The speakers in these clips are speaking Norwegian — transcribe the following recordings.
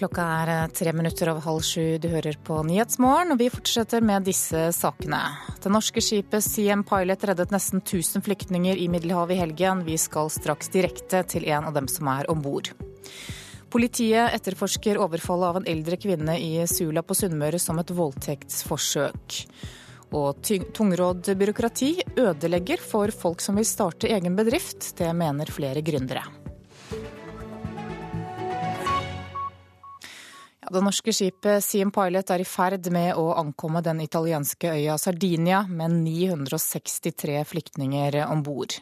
Klokka er eh, tre minutter over halv sju. Du hører på Nyhetsmorgen, og vi fortsetter med disse sakene. Det norske skipet CM Pilot reddet nesten 1000 flyktninger i Middelhavet i helgen. Vi skal straks direkte til en av dem som er om bord. Politiet etterforsker overfallet av en eldre kvinne i Sula på Sunnmøre som et voldtektsforsøk. Og tungrodd byråkrati ødelegger for folk som vil starte egen bedrift. Det mener flere gründere. Det norske skipet Siem Pilot er i ferd med å ankomme den italienske øya Sardinia med 963 flyktninger om bord.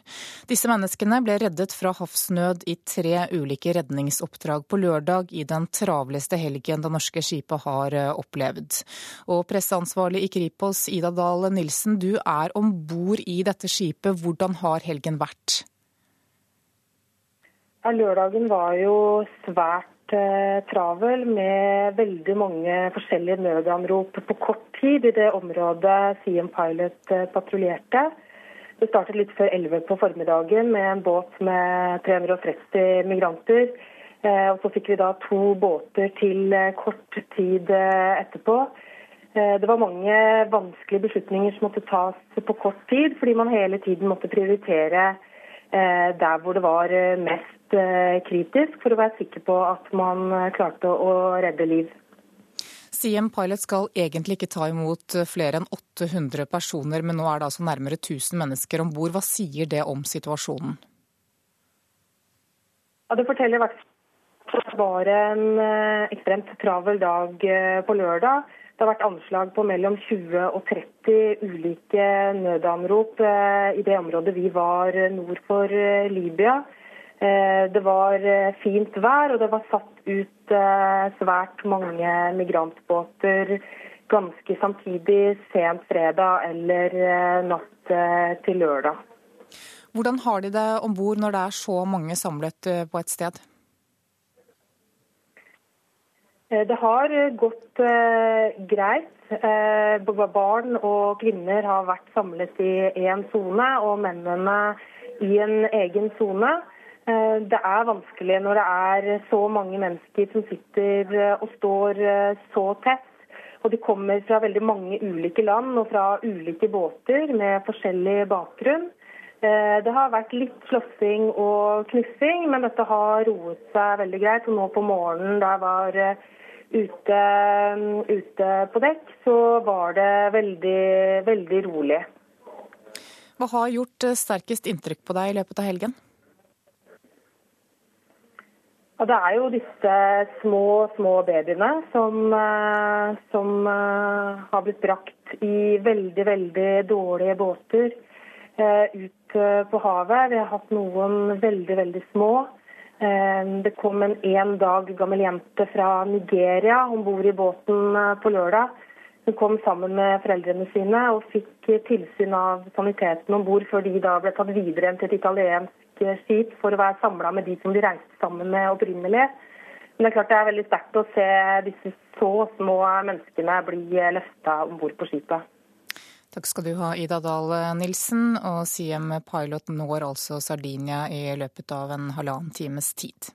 Disse menneskene ble reddet fra havsnød i tre ulike redningsoppdrag på lørdag i den travleste helgen det norske skipet har eh, opplevd. Og presseansvarlig i Kripos, Ida Dahl Nilsen, du er om bord i dette skipet. Hvordan har helgen vært? Ja, lørdagen var jo svært Eh, travel med veldig mange forskjellige nødanrop på kort tid i det området Siem Pilot eh, patruljerte. Det startet litt før 11 på formiddagen med en båt med 330 migranter. Eh, og så fikk vi da to båter til kort tid etterpå. Det var mange vanskelige beslutninger som måtte tas på kort tid, fordi man hele tiden måtte prioritere der hvor det var mest Eh, kritisk for å være sikker på at man eh, klarte å redde liv. Siem Pilot skal egentlig ikke ta imot flere enn 800 personer, men nå er det altså nærmere 1000 mennesker om bord. Hva sier det om situasjonen? Ja, det forteller at det var en eh, ekstremt travel dag på lørdag. Det har vært anslag på mellom 20 og 30 ulike nødanrop i det området vi var nord for Libya. Eh, det var eh, fint vær, og det var satt ut eh, svært mange migrantbåter ganske samtidig sent fredag eller natt til lørdag. Hvordan har de det om bord når det er så mange samlet på et sted? Det har gått greit. Barn og kvinner har vært samlet i én sone, og mennene i en egen sone. Eh, det er vanskelig når det er så mange mennesker som sitter eh, og står eh, så tett. Og de kommer fra veldig mange ulike land og fra ulike båter med forskjellig bakgrunn. Det har vært litt slåssing og knussing, men dette har roet seg veldig greit. Og nå på morgenen da jeg var ute, ute på dekk, så var det veldig, veldig rolig. Hva har gjort sterkest inntrykk på deg i løpet av helgen? Og Det er jo disse små, små babyene som, eh, som uh, har blitt brakt i veldig, veldig dårlige båter uh, ut på havet. Vi har hatt noen veldig, veldig små. Det kom en én dag gammel jente fra Nigeria om bord i båten på lørdag. Hun kom sammen med foreldrene sine og fikk tilsyn av saniteten om bord før de da ble tatt videre til et italiensk skip for å være samla med de som de reiste sammen med opprinnelig. Men det er klart det er veldig sterkt å se disse så små menneskene bli løfta om bord på skipet. Takk skal du ha, Ida Dahl Nilsen. Og Siem Pilot når altså Sardinia i løpet av en halvannen times tid.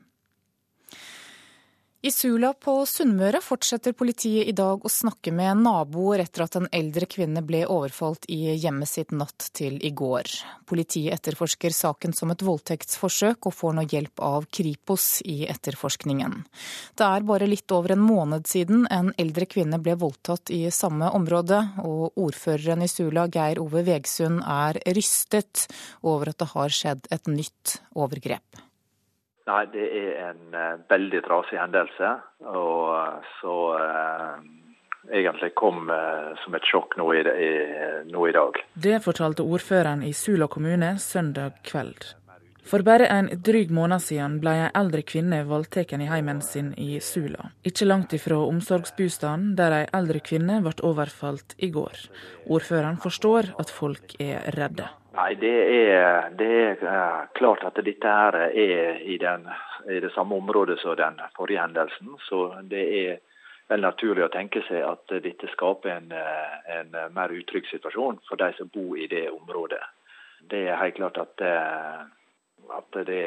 I Sula på Sunnmøre fortsetter politiet i dag å snakke med naboer etter at en eldre kvinne ble overfalt i hjemmet sitt natt til i går. Politiet etterforsker saken som et voldtektsforsøk og får nå hjelp av Kripos i etterforskningen. Det er bare litt over en måned siden en eldre kvinne ble voldtatt i samme område, og ordføreren i Sula, Geir Ove Vegsund, er rystet over at det har skjedd et nytt overgrep. Nei, det er en uh, veldig trasig hendelse. Og uh, så uh, egentlig kom som et sjokk nå i, i, nå i, dag. Det fortalte ordføreren i Sula kommune søndag kveld. For bare en dryg måned siden ble ei eldre kvinne voldtatt i heimen sin i Sula. Ikke langt ifra omsorgsbostaden, der ei eldre kvinne ble overfalt i går. Ordføreren forstår at folk er redde. Nei, det er, det er, klart at dette her er i, den, i, det samme området som den forrige hendelsen. Så det er vel naturlig å tenke seg at dette skaper en, en mer utrygg situasjon for de som bor i det området. Det er helt klart at at det,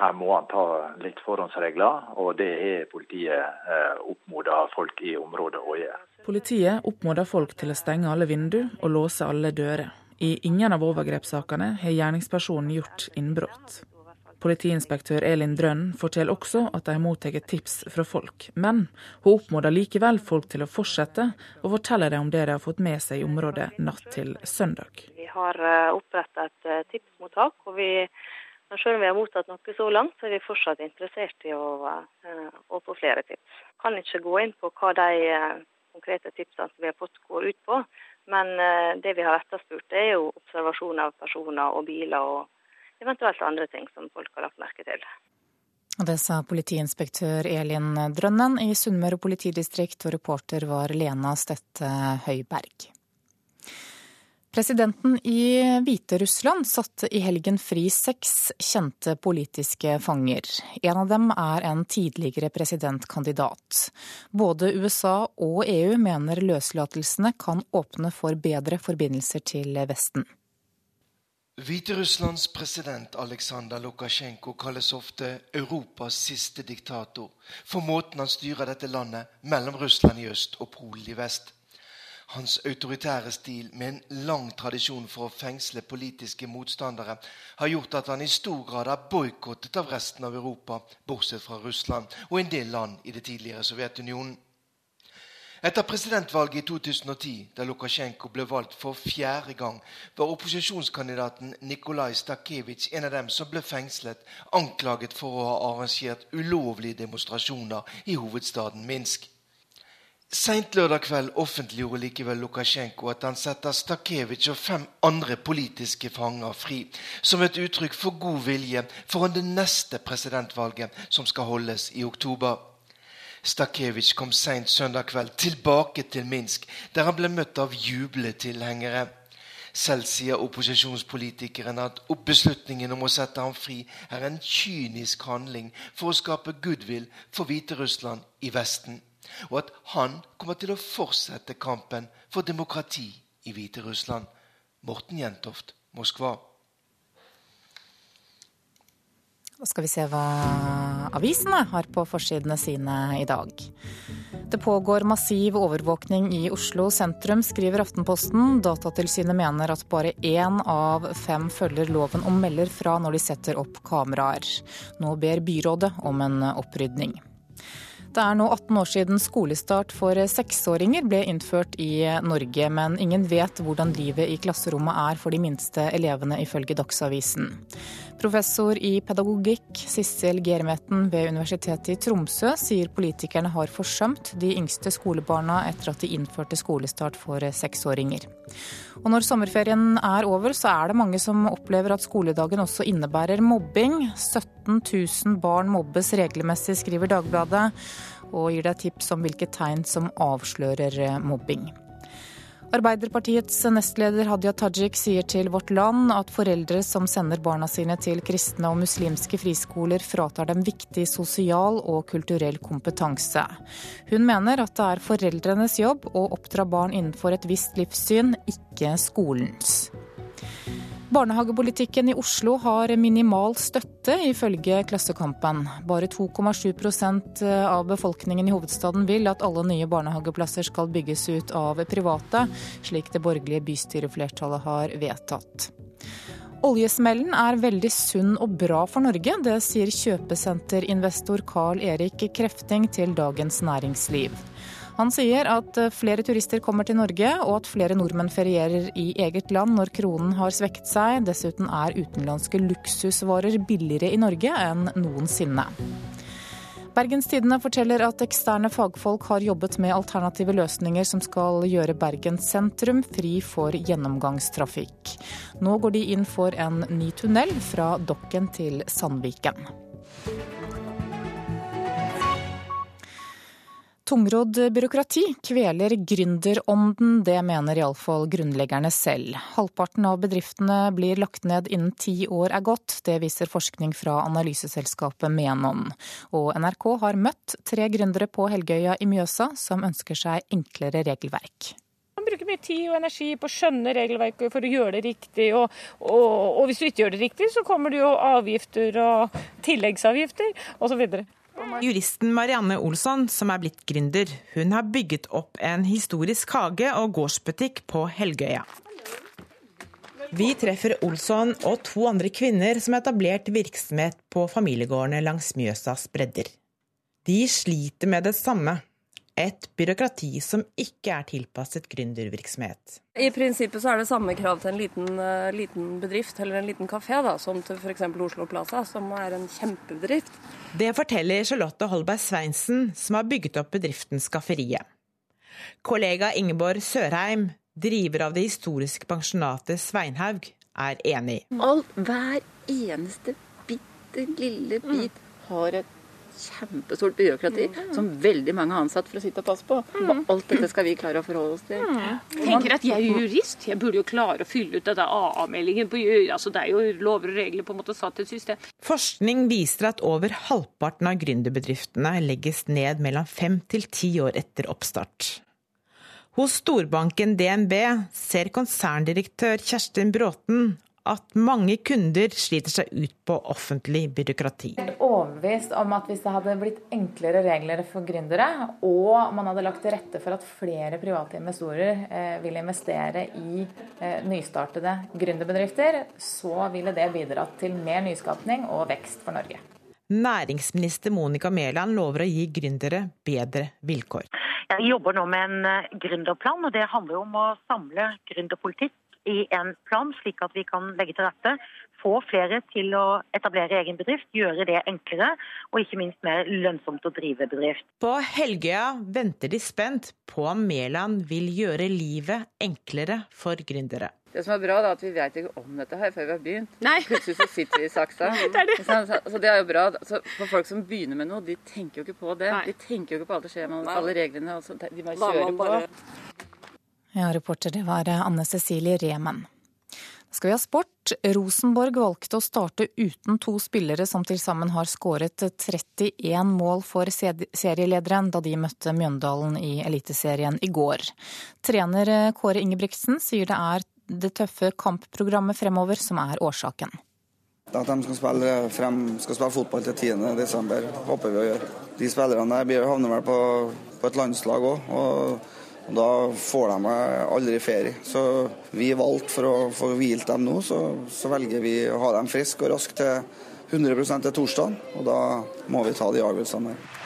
her må han ta litt forhåndsregler, og det er politiet eh, oppmoda folk i området å gjøre. Politiet oppmoder folk til å stenge alle vinduer og låse alle dører. I ingen av overgrepssakene har gjerningspersonen gjort innbrudd. Politiinspektør Elin Drønn forteller også at de har mottatt tips fra folk, men hun oppfordrer likevel folk til å fortsette, og forteller dem om det de har fått med seg i området natt til søndag. Vi har oppretta opprettet et eh, tipsmottak, og vi, selv om vi har mottatt noe så langt, så er vi fortsatt interessert i å, eh, å få flere tips. Kan ikke gå inn på hva de konkrete tipsene som vi har fått går ut på, men det vi har etterspurt er jo observasjon av personer og biler. og eventuelt andre ting som folk har lagt merke til. Det sa politiinspektør Elin Drønnen i Sunnmøre politidistrikt, og reporter var Lena Støtte Høiberg. Presidenten i Hviterussland satte i helgen fri seks kjente politiske fanger. En av dem er en tidligere presidentkandidat. Både USA og EU mener løslatelsene kan åpne for bedre forbindelser til Vesten. Hviterusslands president Aleksandr Lukasjenko kalles ofte Europas siste diktator for måten han styrer dette landet mellom Russland i øst og Polen i vest. Hans autoritære stil, med en lang tradisjon for å fengsle politiske motstandere, har gjort at han i stor grad er boikottet av resten av Europa, bortsett fra Russland og en del land i det tidligere Sovjetunionen. Etter presidentvalget i 2010, da Lukasjenko ble valgt for fjerde gang, var opposisjonskandidaten Nikolai Stakevitsj en av dem som ble fengslet, anklaget for å ha arrangert ulovlige demonstrasjoner i hovedstaden Minsk. Seint lørdag kveld offentliggjorde likevel Lukasjenko at han setter Stakevitsj og fem andre politiske fanger fri, som et uttrykk for god vilje foran det neste presidentvalget som skal holdes i oktober. Stakevitsj kom seint søndag kveld tilbake til Minsk, der han ble møtt av jubletilhengere. Selv sier opposisjonspolitikeren at beslutningen om å sette ham fri er en kynisk handling for å skape goodwill for Hviterussland i Vesten, og at han kommer til å fortsette kampen for demokrati i Hviterussland. Morten Jentoft, Moskva. Da skal vi se hva avisene har på forsidene sine i dag. Det pågår massiv overvåkning i Oslo sentrum, skriver Aftenposten. Datatilsynet mener at bare én av fem følger loven og melder fra når de setter opp kameraer. Nå ber byrådet om en opprydning. Det er nå 18 år siden skolestart for seksåringer ble innført i Norge, men ingen vet hvordan livet i klasserommet er for de minste elevene, ifølge Dagsavisen. Professor i pedagogikk Sissel Germeten ved Universitetet i Tromsø sier politikerne har forsømt de yngste skolebarna etter at de innførte skolestart for seksåringer. Og når sommerferien er over, så er det mange som opplever at skoledagen også innebærer mobbing. 17 000 barn mobbes regelmessig, skriver Dagbladet, og gir deg tips om hvilke tegn som avslører mobbing. Arbeiderpartiets nestleder Hadia Tajik sier til Vårt Land at foreldre som sender barna sine til kristne og muslimske friskoler, fratar dem viktig sosial og kulturell kompetanse. Hun mener at det er foreldrenes jobb å oppdra barn innenfor et visst livssyn, ikke skolens. Barnehagepolitikken i Oslo har minimal støtte, ifølge Klassekampen. Bare 2,7% av befolkningen i hovedstaden vil at alle nye barnehageplasser skal bygges ut av private, slik det borgerlige bystyreflertallet har vedtatt. Oljesmellen er veldig sunn og bra for Norge, det sier kjøpesenterinvestor Carl Erik Krefting til Dagens Næringsliv. Han sier at eh, flere turister kommer til Norge, og at flere nordmenn ferierer i eget land når kronen har svekket seg. Dessuten er utenlandske luksusvarer billigere i Norge enn noensinne. Bergens Tidende forteller at eksterne fagfolk har jobbet med alternative løsninger som skal gjøre Bergen sentrum fri for gjennomgangstrafikk. Nå går de inn for en ny tunnel fra Dokken til Sandviken. Tungrodd byråkrati kveler gründerånden, det mener iallfall grunnleggerne selv. Halvparten av bedriftene blir lagt ned innen ti år er gått, det viser forskning fra analyseselskapet Menon. Og NRK har møtt tre gründere på Helgøya i Mjøsa som ønsker seg enklere regelverk. Man bruker mye tid og energi på å skjønne regelverket for å gjøre det riktig. Og, og, og hvis du ikke gjør det riktig, så kommer det jo avgifter og tilleggsavgifter osv. Juristen Marianne Olsson, som er blitt gründer, hun har bygget opp en historisk hage og gårdsbutikk på Helgøya. Vi treffer Olsson og to andre kvinner som har etablert virksomhet på familiegårdene langs Mjøsas bredder. De sliter med det samme, et byråkrati som ikke er tilpasset gründervirksomhet. I prinsippet så er det samme krav til en liten, uh, liten bedrift eller en liten kafé da, som til f.eks. Oslo Plaza, som er en kjempebedrift. Det forteller Charlotte Holberg Sveinsen, som har bygget opp bedriften Skafferiet. Kollega Ingeborg Sørheim, driver av det historiske pensjonatet Sveinhaug, er enig. All, hver eneste bitte lille bit har et kjempestort byråkrati mm. som veldig mange har ansatt for å sitte og passe på. Og mm. alt dette skal vi klare å forholde oss til. Mm. Jeg tenker at jeg er jurist, jeg burde jo klare å fylle ut denne AA-meldingen altså Det er jo lover og regler på en måte satt i et system. Forskning viser at over halvparten av gründerbedriftene legges ned mellom fem til ti år etter oppstart. Hos storbanken DNB ser konserndirektør Kjerstin Bråten at mange kunder sliter seg ut på offentlig byråkrati. Jeg er overbevist om at hvis det hadde blitt enklere regler for gründere, og man hadde lagt til rette for at flere private investorer eh, ville investere i eh, nystartede gründerbedrifter, så ville det bidratt til mer nyskapning og vekst for Norge. Næringsminister Monica Mæland lover å gi gründere bedre vilkår. Jeg jobber nå med en eh, gründerplan, og det handler om å samle gründerpolitikk i en plan, slik at vi kan legge til rette, få flere til å etablere egen bedrift, gjøre det enklere og ikke minst mer lønnsomt å drive bedrift. På Helgøya venter de spent på om Mæland vil gjøre livet enklere for gründere. Det som er bra, er at vi vet ikke om dette her før vi har begynt. Nei. Plutselig så sitter vi i saksa. det er det. Så det er jo bra. Så for folk som begynner med noe, de tenker jo ikke på det. Nei. De tenker jo ikke på alt det skjer med alle reglene. De bare kjører på. Ja, reporter det var Anne Cecilie Remen. Da skal vi ha sport. Rosenborg valgte å starte uten to spillere som til sammen har skåret 31 mål for serielederen da de møtte Mjøndalen i Eliteserien i går. Trener Kåre Ingebrigtsen sier det er det tøffe kampprogrammet fremover som er årsaken. At de skal spille, frem, skal spille fotball til 10.12, håper vi å gjøre. De spillerne der havner vel på, på et landslag òg. Og Da får de aldri ferie. Så vi valgte for å få hvilt dem nå, så, så velger vi å ha dem friske og raske til 100 til torsdag. Og da må vi ta de avgjørelsene der.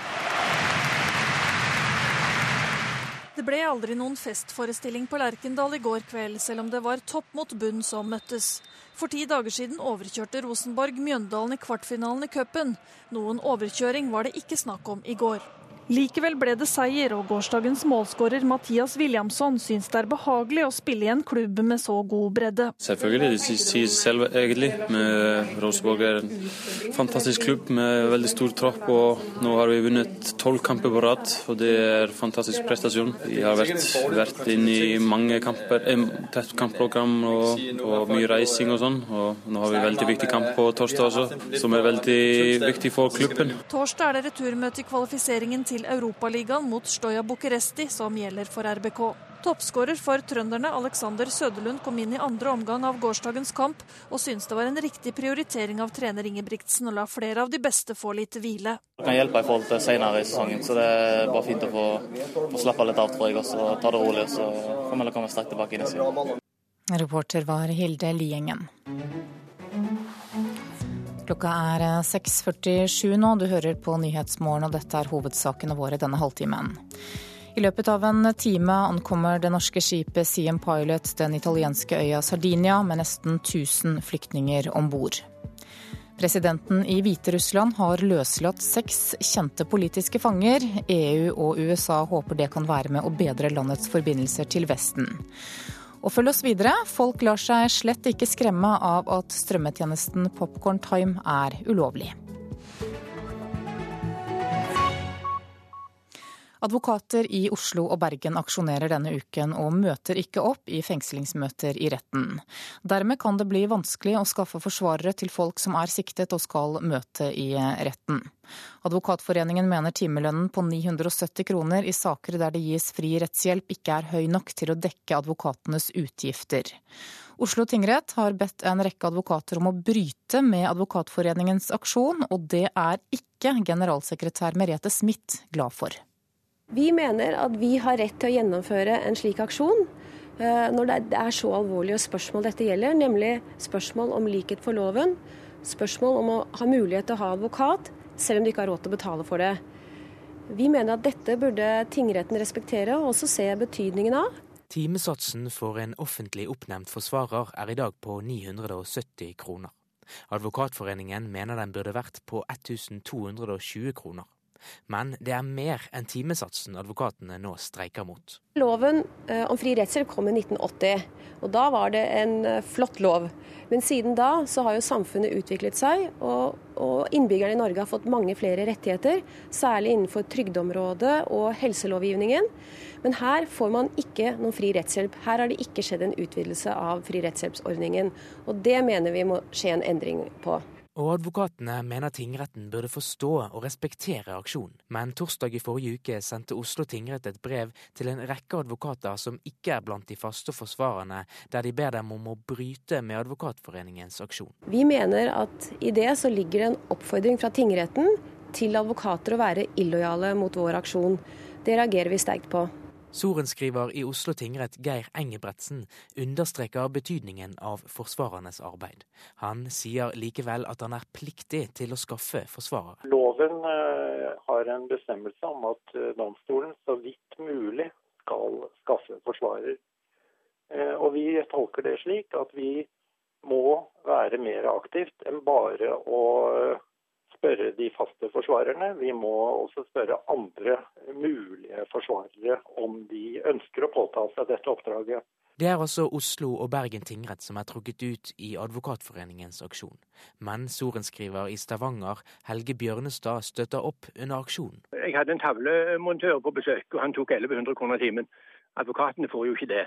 Det ble aldri noen festforestilling på Lerkendal i går kveld, selv om det var topp mot bunn som møttes. For ti dager siden overkjørte Rosenborg Mjøndalen i kvartfinalen i cupen. Noen overkjøring var det ikke snakk om i går. Likevel ble det seier, og gårsdagens målskårer Mathias Williamson syns det er behagelig å spille i en klubb med så god bredde. Selvfølgelig, det sier seg selv egentlig. Med Rosenborg er en fantastisk klubb med veldig stor tropp. og Nå har vi vunnet tolv kamper på rad, og det er en fantastisk prestasjon. Vi har vært, vært inne i mange kamper, tett kampprogram og, og, mye reising og sånn. og Nå har vi veldig viktig kamp på torsdag også, som er veldig viktig for klubben. Torsdag er det returmøte i kvalifiseringen til til Europaligaen mot Stoja Bucuresti som gjelder for RBK. Toppskårer for trønderne Alexander Søderlund kom inn i andre omgang av gårsdagens kamp, og syntes det var en riktig prioritering av trener Ingebrigtsen å la flere av de beste få litt hvile. Det kan hjelpe i forhold til senere i sesongen, så det er bare fint å få, få slappe litt av, tror jeg, og ta det rolig. og Så får vi komme sterkt tilbake inn i siden. Reporter var Hilde Liengen. Klokka er 6.47 eh, nå. Du hører på Nyhetsmorgen, og dette er hovedsakene våre denne halvtimen. I løpet av en time ankommer det norske skipet Siem Pilot den italienske øya Sardinia med nesten 1000 flyktninger om bord. Presidenten i Hviterussland har løslatt seks kjente politiske fanger. EU og USA håper det kan være med å bedre landets forbindelser til Vesten. Og følg oss videre. Folk lar seg slett ikke skremme av at strømmetjenesten Popcorn Time er ulovlig. Advokater i Oslo og Bergen aksjonerer denne uken og møter ikke opp i fengslingsmøter i retten. Dermed kan det bli vanskelig å skaffe forsvarere til folk som er siktet og skal møte i retten. Advokatforeningen mener timelønnen på 970 kroner i saker der det gis fri rettshjelp ikke er høy nok til å dekke advokatenes utgifter. Oslo tingrett har bedt en rekke advokater om å bryte med Advokatforeningens aksjon, og det er ikke generalsekretær Merete Smith glad for. Vi mener at vi har rett til å gjennomføre en slik aksjon eh, når det er så alvorlige spørsmål dette gjelder, nemlig spørsmål om likhet for loven, spørsmål om å ha mulighet til å ha advokat, selv om du ikke har råd til å betale for det. Vi mener at dette burde tingretten respektere og også se betydningen av. Timesatsen for en offentlig oppnevnt forsvarer er i dag på 970 kroner. Advokatforeningen mener den burde vært på 1220 kroner. Men det er mer enn timesatsen advokatene nå streiker mot. Loven eh, om fri rettshjelp kom i 1980, og da var det en eh, flott lov. Men siden da så har jo samfunnet utviklet seg, og, og innbyggerne i Norge har fått mange flere rettigheter. Særlig innenfor trygdeområdet og helselovgivningen. Men her får man ikke noen fri rettshjelp. Her har det ikke skjedd en utvidelse av fri rettshjelpsordningen. Og det mener vi må skje en endring på. Og advokatene mener tingretten burde forstå og respektere aksjonen. Men torsdag i forrige uke sendte Oslo tingrett et brev til en rekke advokater som ikke er blant de faste forsvarerne, der de ber dem om å bryte med Advokatforeningens aksjon. Vi mener at i det så ligger det en oppfordring fra tingretten til advokater å være illojale mot vår aksjon. Det reagerer vi sterkt på. Sorenskriver i Oslo tingrett Geir Engebretsen understreker betydningen av forsvarernes arbeid. Han sier likevel at han er pliktig til å skaffe forsvarere. Loven eh, har en bestemmelse om at eh, domstolen så vidt mulig skal skaffe forsvarer. Eh, og vi tolker det slik at vi må være mer aktivt enn bare å spørre de faste forsvarerne. Vi må også spørre andre mulige forsvarere om de ønsker å påta seg dette oppdraget. Det er altså Oslo og Bergen tingrett som er trukket ut i Advokatforeningens aksjon. Men sorenskriver i Stavanger, Helge Bjørnestad, støtter opp under aksjonen. Jeg hadde en tavlemontør på besøk, og han tok 1100 kroner timen. Advokatene får jo ikke det.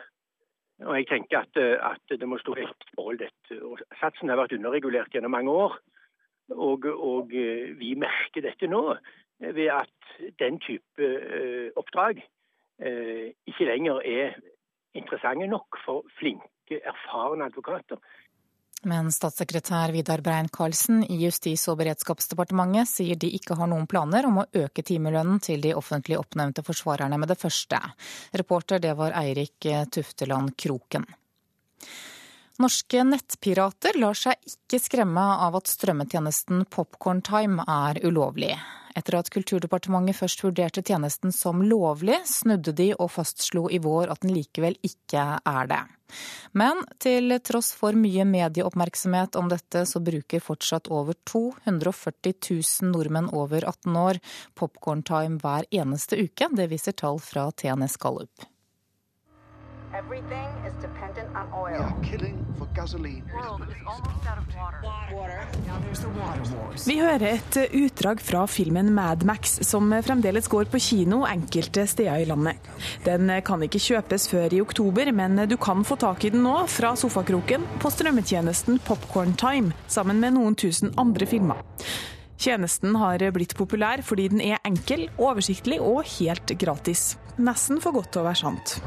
Og jeg tenker at, at det må stå i forhold dette. Og satsen har vært underregulert gjennom mange år. Og, og, eh, vi merker dette nå ved at den type eh, oppdrag eh, ikke lenger er interessante nok for flinke, erfarne advokater. Men statssekretær Vidar Brein-Karlsen i Justis- og beredskapsdepartementet sier de ikke har noen planer om å øke timelønnen til de offentlig oppnevnte forsvarerne med det første. Reporter det var Eirik Tufteland Kroken. Norske nettpirater lar seg ikke skremme av at strømmetjenesten Popcorntime er ulovlig. Etter at Kulturdepartementet først vurderte tjenesten som lovlig, snudde de og fastslo i vår at den likevel ikke er det. Men til tross for mye medieoppmerksomhet om dette, så bruker fortsatt over 240 000 nordmenn over 18 år Popcorntime hver eneste uke. Det viser tall fra TNS Gallup. Everything is dependent on oil. We are killing for gasoline. Vi hører et utdrag fra filmen Mad Max, som fremdeles går på kino enkelte steder i landet. Den kan ikke kjøpes før i oktober, men du kan få tak i den nå fra sofakroken på strømmetjenesten Popcorn Time, sammen med noen tusen andre filmer. Tjenesten har blitt populær fordi den er enkel, oversiktlig og helt gratis. Nesten for godt til å være sant.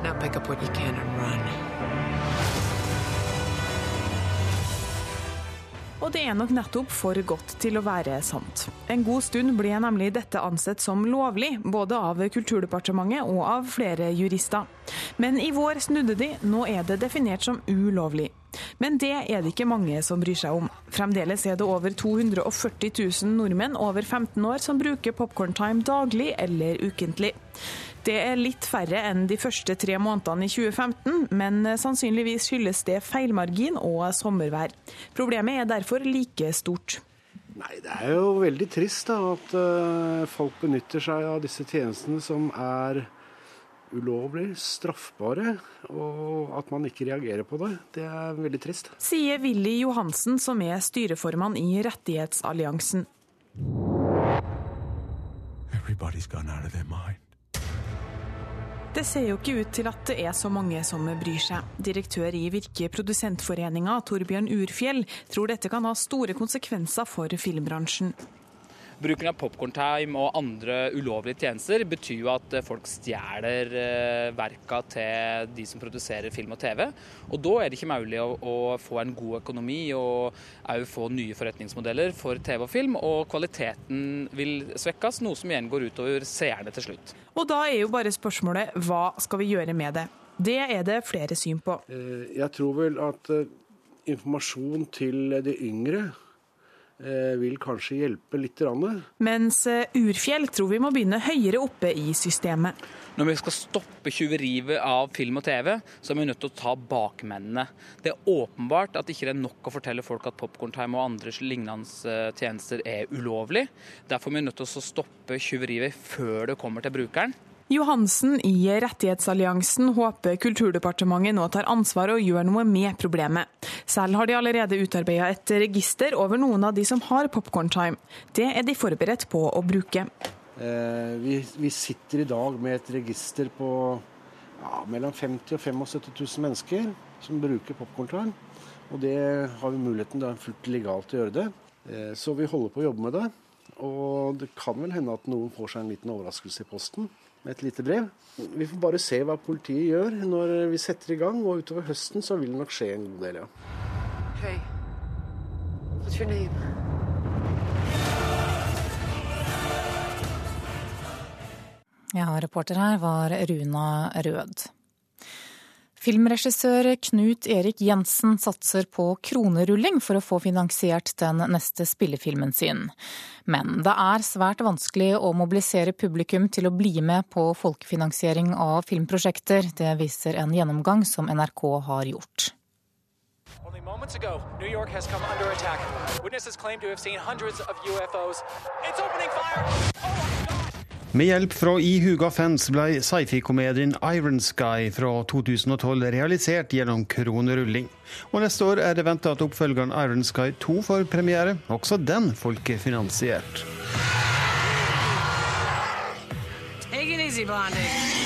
Og det er nok nettopp for godt til å være sant. En god stund ble nemlig dette ansett som lovlig, både av Kulturdepartementet og av flere jurister. Men i vår snudde de, nå er det definert som ulovlig. Men det er det ikke mange som bryr seg om. Fremdeles er det over 240 000 nordmenn over 15 år som bruker Popcorntime daglig eller ukentlig. Det er litt færre enn de første tre månedene i 2015, men sannsynligvis skyldes det feilmargin og sommervær. Problemet er derfor like stort. Nei, Det er jo veldig trist da, at uh, folk benytter seg av disse tjenestene som er ulovlig, straffbare, og at man ikke reagerer på det. Det er veldig trist. Sier Willy Johansen, som er styreformann i Rettighetsalliansen. Everybody's gone out of their mind. Det ser jo ikke ut til at det er så mange som bryr seg. Direktør i Virke Produsentforeninga, Torbjørn Urfjell, tror dette kan ha store konsekvenser for filmbransjen. Bruken av Popcorn-time og andre ulovlige tjenester betyr jo at eh, folk stjeler eh, verka til de som produserer film og TV. Og da er det ikke mulig å, å få en god økonomi og òg få nye forretningsmodeller for TV og film. Og kvaliteten vil svekkes, noe som igjen går utover seerne til slutt. Og da er jo bare spørsmålet hva skal vi gjøre med det? Det er det flere syn på. Eh, jeg tror vel at informasjon til de yngre vil kanskje hjelpe litt. Mens eh, Urfjell tror vi må begynne høyere oppe i systemet. Når vi skal stoppe tyveriet av film og TV, så er vi nødt til å ta bakmennene. Det er åpenbart at det ikke er nok å fortelle folk at Popcorn-time og andre lignende eh, tjenester er ulovlig. Derfor er vi nødt til å stoppe tyveriet før det kommer til brukeren. Johansen i Rettighetsalliansen håper Kulturdepartementet nå tar ansvar og gjør noe med problemet. Selv har de allerede utarbeida et register over noen av de som har Popcorn-time. Det er de forberedt på å bruke. Eh, vi, vi, sitter i dag med et register på ja, mellom 50 og 75 000 mennesker som bruker Popcorn-time. Og det har vi muligheten, det er fullt legalt å gjøre det. Eh, så vi holder på å jobbe med det. Og det kan vel hende at noen får seg en liten overraskelse i posten et lite brev. Vi får bare se hva politiet gjør når vi setter i gang, og utover høsten så vil det nok skje en god del, ja. Hey. What's your name? Ja, reporter her var Runa Rød. Filmregissør Knut Erik Jensen satser på kronerulling for å få finansiert den neste spillefilmen sin. Men det er svært vanskelig å mobilisere publikum til å bli med på folkefinansiering av filmprosjekter. Det viser en gjennomgang som NRK har gjort. Only moments ago, New York has under attack. Witnesses claim to have seen hundreds of UFOs. It's opening fire! Oh med hjelp fra ihuga fans ble sci-fi-komedien Iron Sky fra 2012 realisert gjennom kronerulling. Og neste år er det venta at oppfølgeren Iron Sky 2 får premiere, også den folkefinansiert. Take it easy, Blondie.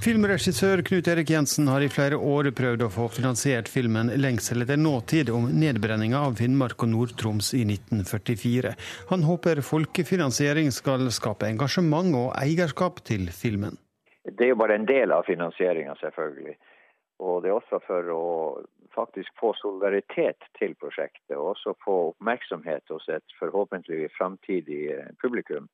Filmregissør Knut Erik Jensen har i flere år prøvd å få finansiert filmen 'Lengsel etter nåtid' om nedbrenninga av Finnmark og Nord-Troms i 1944. Han håper folkefinansiering skal skape engasjement og eierskap til filmen. Det er jo bare en del av finansieringa, selvfølgelig. Og det er også for å faktisk få solidaritet til prosjektet, og også få oppmerksomhet hos et forhåpentlig framtidig publikum.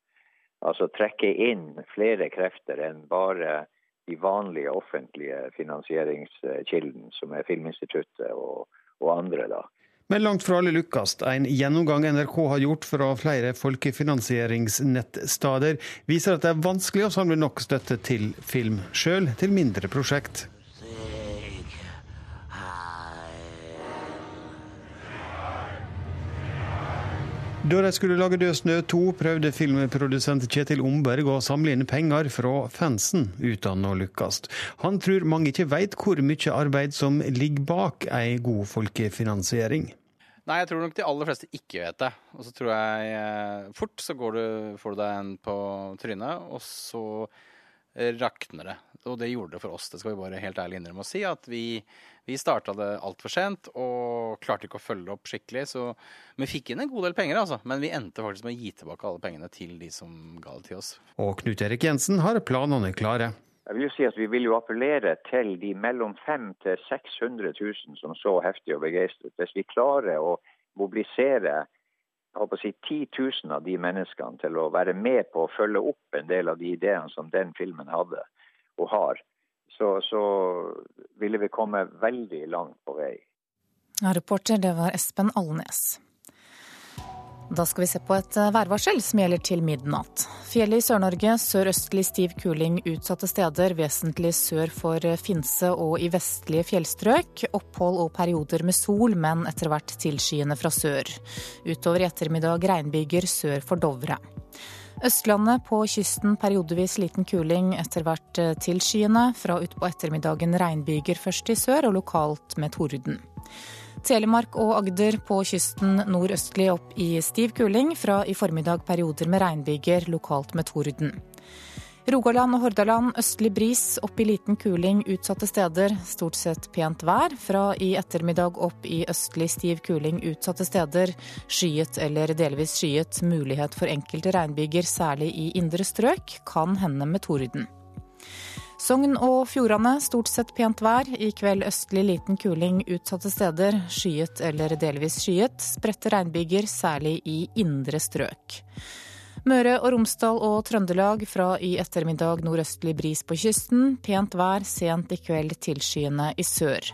Altså trekke inn flere krefter enn bare de vanlige offentlige finansieringskildene, som er Filminstituttet og, og andre. da. Men langt fra alle lykkes. En gjennomgang NRK har gjort fra flere folkefinansieringsnettsteder, viser at det er vanskelig å samle nok støtte til film, sjøl til mindre prosjekt. Da de skulle lage Død snø 2, prøvde filmprodusent Kjetil Omberg å samle inn penger fra fansen, uten å lykkes. Han tror mange ikke veit hvor mye arbeid som ligger bak ei god folkefinansiering. Nei, jeg tror nok de aller fleste ikke vet det. Og så tror jeg eh, fort så du, får du deg en på trynet, og så rakner det. Og det gjorde det for oss, det skal vi bare helt ærlig innrømme å si. At vi, vi starta det altfor sent og klarte ikke å følge opp skikkelig. Så vi fikk inn en god del penger, altså. Men vi endte faktisk med å gi tilbake alle pengene til de som ga det til oss. Og Knut Erik Jensen har planene klare. Jeg vil jo si at Vi vil jo appellere til de mellom 500 600 000 som så heftig og begeistret. Hvis vi klarer å mobilisere håper å si 10 000 av de menneskene til å være med på å følge opp en del av de ideene som den filmen hadde og har, så, så ville vi komme veldig langt på vei. Ja, reporter, det var Espen Alnes. Da skal vi se på et eh, værvarsel som gjelder til midnatt. Fjellet i Sør-Norge sørøstlig stiv kuling utsatte steder, vesentlig sør for Finse og i vestlige fjellstrøk. Opphold og perioder med sol, men etter hvert tilskyende fra sør. Utover i ettermiddag regnbyger sør for Dovre. Østlandet på kysten periodevis liten kuling, etter hvert eh, tilskyende. Fra utpå ettermiddagen regnbyger først i sør, og lokalt med torden. Telemark og Agder på kysten nordøstlig opp i stiv kuling. Fra i formiddag perioder med regnbyger, lokalt med torden. Rogaland og Hordaland østlig bris, opp i liten kuling utsatte steder. Stort sett pent vær. Fra i ettermiddag opp i østlig stiv kuling utsatte steder. Skyet eller delvis skyet. Mulighet for enkelte regnbyger, særlig i indre strøk. Kan hende med torden. Sogn og Fjordane stort sett pent vær. I kveld østlig liten kuling utsatte steder. Skyet eller delvis skyet. Spredte regnbyger, særlig i indre strøk. Møre og Romsdal og Trøndelag fra i ettermiddag nordøstlig bris på kysten. Pent vær, sent i kveld tilskyende i sør.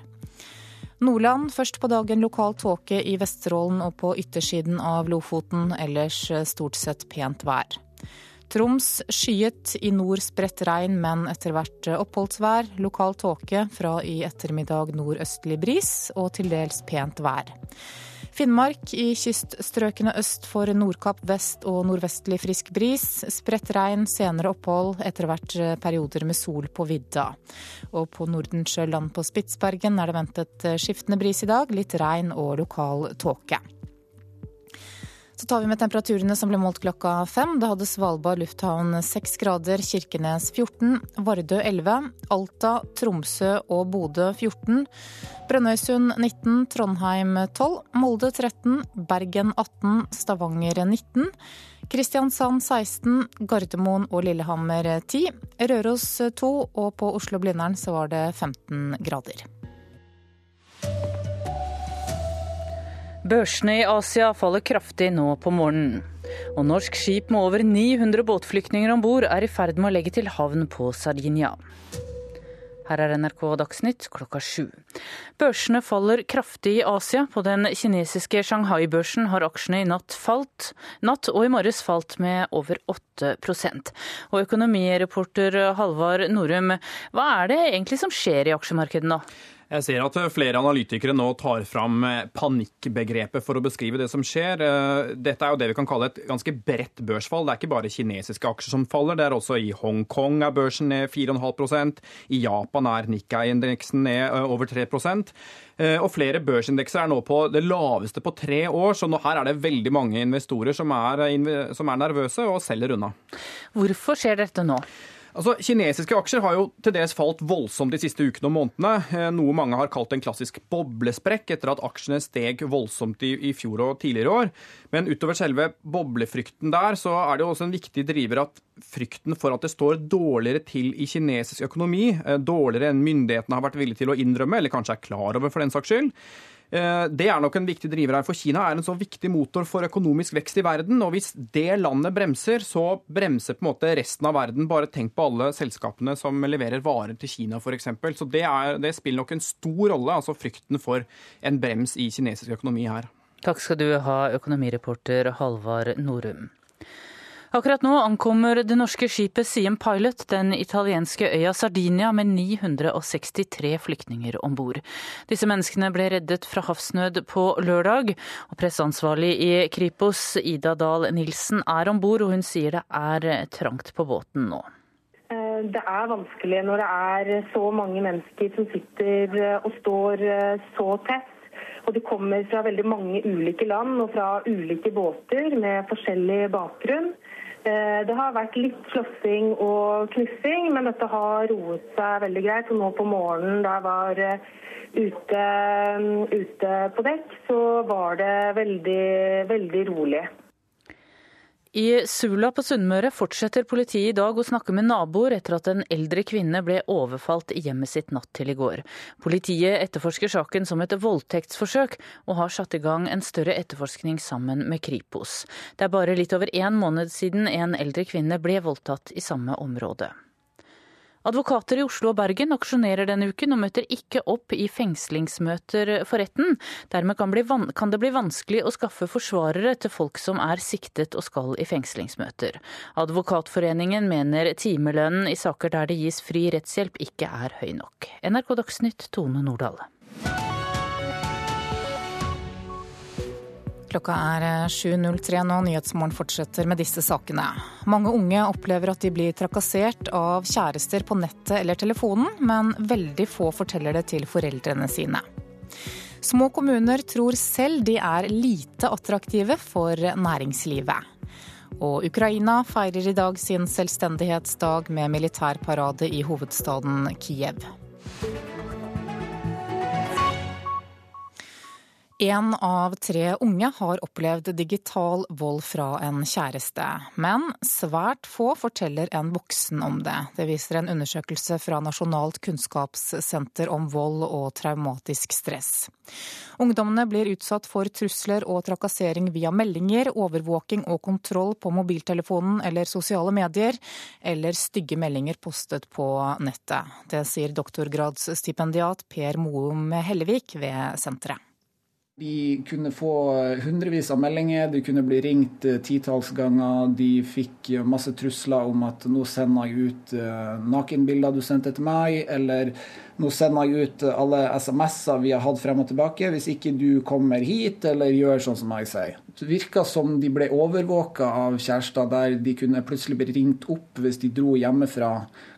Nordland først på dagen lokal tåke i Vesterålen og på yttersiden av Lofoten. Ellers stort sett pent vær. Troms skyet, i nord spredt regn, men etter hvert oppholdsvær. Lokal tåke, fra i ettermiddag nordøstlig bris og til dels pent vær. Finnmark i kyststrøkene øst for Nordkapp vest og nordvestlig frisk bris. Spredt regn, senere opphold, etter hvert perioder med sol på vidda. Og på Nordensjøland på Spitsbergen er det ventet skiftende bris i dag, litt regn og lokal tåke. Så tar vi med temperaturene som ble målt klokka fem. Da hadde Svalbard lufthavn seks grader, Kirkenes 14, Vardø 11, Alta, Tromsø og Bodø 14, Brønnøysund 19, Trondheim 12, Molde 13, Bergen 18, Stavanger 19. Kristiansand 16, Gardermoen og Lillehammer 10, Røros 2 og på Oslo-Blindern så var det 15 grader. Børsene i Asia faller kraftig nå på morgenen. Og norsk skip med over 900 båtflyktninger om bord er i ferd med å legge til havn på Sardinia. Her er NRK Dagsnytt klokka sju. Børsene faller kraftig i Asia. På den kinesiske Shanghai-børsen har aksjene i natt falt. Natt og i morges falt med over 8% Og økonomireporter Halvard Norum, hva er det egentlig som skjer i aksjemarkedet nå? Jeg ser at flere analytikere nå tar fram panikkbegrepet for å beskrive det som skjer. Dette er jo det vi kan kalle et ganske bredt børsfall. Det er ikke bare kinesiske aksjer som faller, det er også i Hongkong er børsen ned 4,5% I Japan er Nikkei-indeksen ned over 3% og flere børsindekser er nå på det laveste på tre år, så nå her er det veldig mange investorer som er, som er nervøse og selger unna. Hvorfor skjer dette nå? Altså, Kinesiske aksjer har jo til dels falt voldsomt de siste ukene og månedene. Eh, noe mange har kalt en klassisk boblesprekk etter at aksjene steg voldsomt i, i fjor og tidligere år. Men utover selve boblefrykten der, så er det jo også en viktig driver at frykten for at det står dårligere til i kinesisk økonomi, eh, dårligere enn myndighetene har vært villige til å innrømme, eller kanskje er klar over for den saks skyld, det er nok en viktig driver her, for Kina er en så viktig motor for økonomisk vekst i verden. Og hvis det landet bremser, så bremser på en måte resten av verden. Bare tenk på alle selskapene som leverer varer til Kina, f.eks. Så det, er, det spiller nok en stor rolle, altså frykten for en brems i kinesisk økonomi her. Takk skal du ha, økonomireporter Halvard Norum. Akkurat nå ankommer det norske skipet Siem Pilot den italienske øya Sardinia med 963 flyktninger om bord. Disse menneskene ble reddet fra havsnød på lørdag, og presseansvarlig i Kripos, Ida Dahl Nilsen, er om bord, og hun sier det er trangt på båten nå. Eh, det er vanskelig når det er så mange mennesker som sitter og står eh, så tett. Og de kommer fra veldig mange ulike land og fra ulike båter med forskjellig bakgrunn. Eh, det har vært litt slåssing og knuffing, men dette har roet seg veldig greit. Og nå på morgenen da jeg var eh, ute, mm, ute på dekk, så var det veldig, veldig rolig. I Sula på Sunnmøre fortsetter politiet i dag å snakke med naboer etter at en eldre kvinne ble overfalt i hjemmet sitt natt til i går. Politiet etterforsker saken som et voldtektsforsøk, og har satt i gang en større etterforskning sammen med Kripos. Det er bare litt over én måned siden en eldre kvinne ble voldtatt i samme område. Advokater i Oslo og Bergen aksjonerer denne uken og møter ikke opp i fengslingsmøter for retten. Dermed kan, kan, det bli vanskelig å skaffe forsvarere til folk som er siktet og skal i fengslingsmøter. Advokatforeningen mener timelønnen i saker der det gis fri rettshjelp ikke er høy nok. NRK Dagsnytt, Tone Nordahl. Klokka er 7.03 eh, nå. Nyhetsmorgen fortsetter med disse sakene. Mange unge opplever at de blir trakassert av kjærester på nettet eller telefonen, men veldig få forteller det til foreldrene sine. Små kommuner tror selv de er lite attraktive for næringslivet. Og Ukraina feirer i dag sin selvstendighetsdag med militærparade i hovedstaden Kiev. Én av tre unge har opplevd digital vold fra en kjæreste, men svært få forteller en voksen om det. Det viser en undersøkelse fra Nasjonalt kunnskapssenter om vold og traumatisk stress. Ungdommene blir utsatt for trusler og trakassering via meldinger, overvåking og kontroll på mobiltelefonen eller sosiale medier, eller stygge meldinger postet på nettet. Det sier doktorgradsstipendiat Per Moum Hellevik ved senteret. De kunne få hundrevis av meldinger, de kunne bli ringt eh, titalls ganger. De fikk masse trusler om at nå sender jeg ut eh, nakenbilder du sendte til meg, eller nå sender jeg ut alle SMS-er vi har hatt frem og tilbake, hvis ikke du kommer hit eller gjør sånn som jeg sier. Det virka som de ble overvåka av kjærester, der de kunne plutselig bli ringt opp hvis de dro hjemmefra.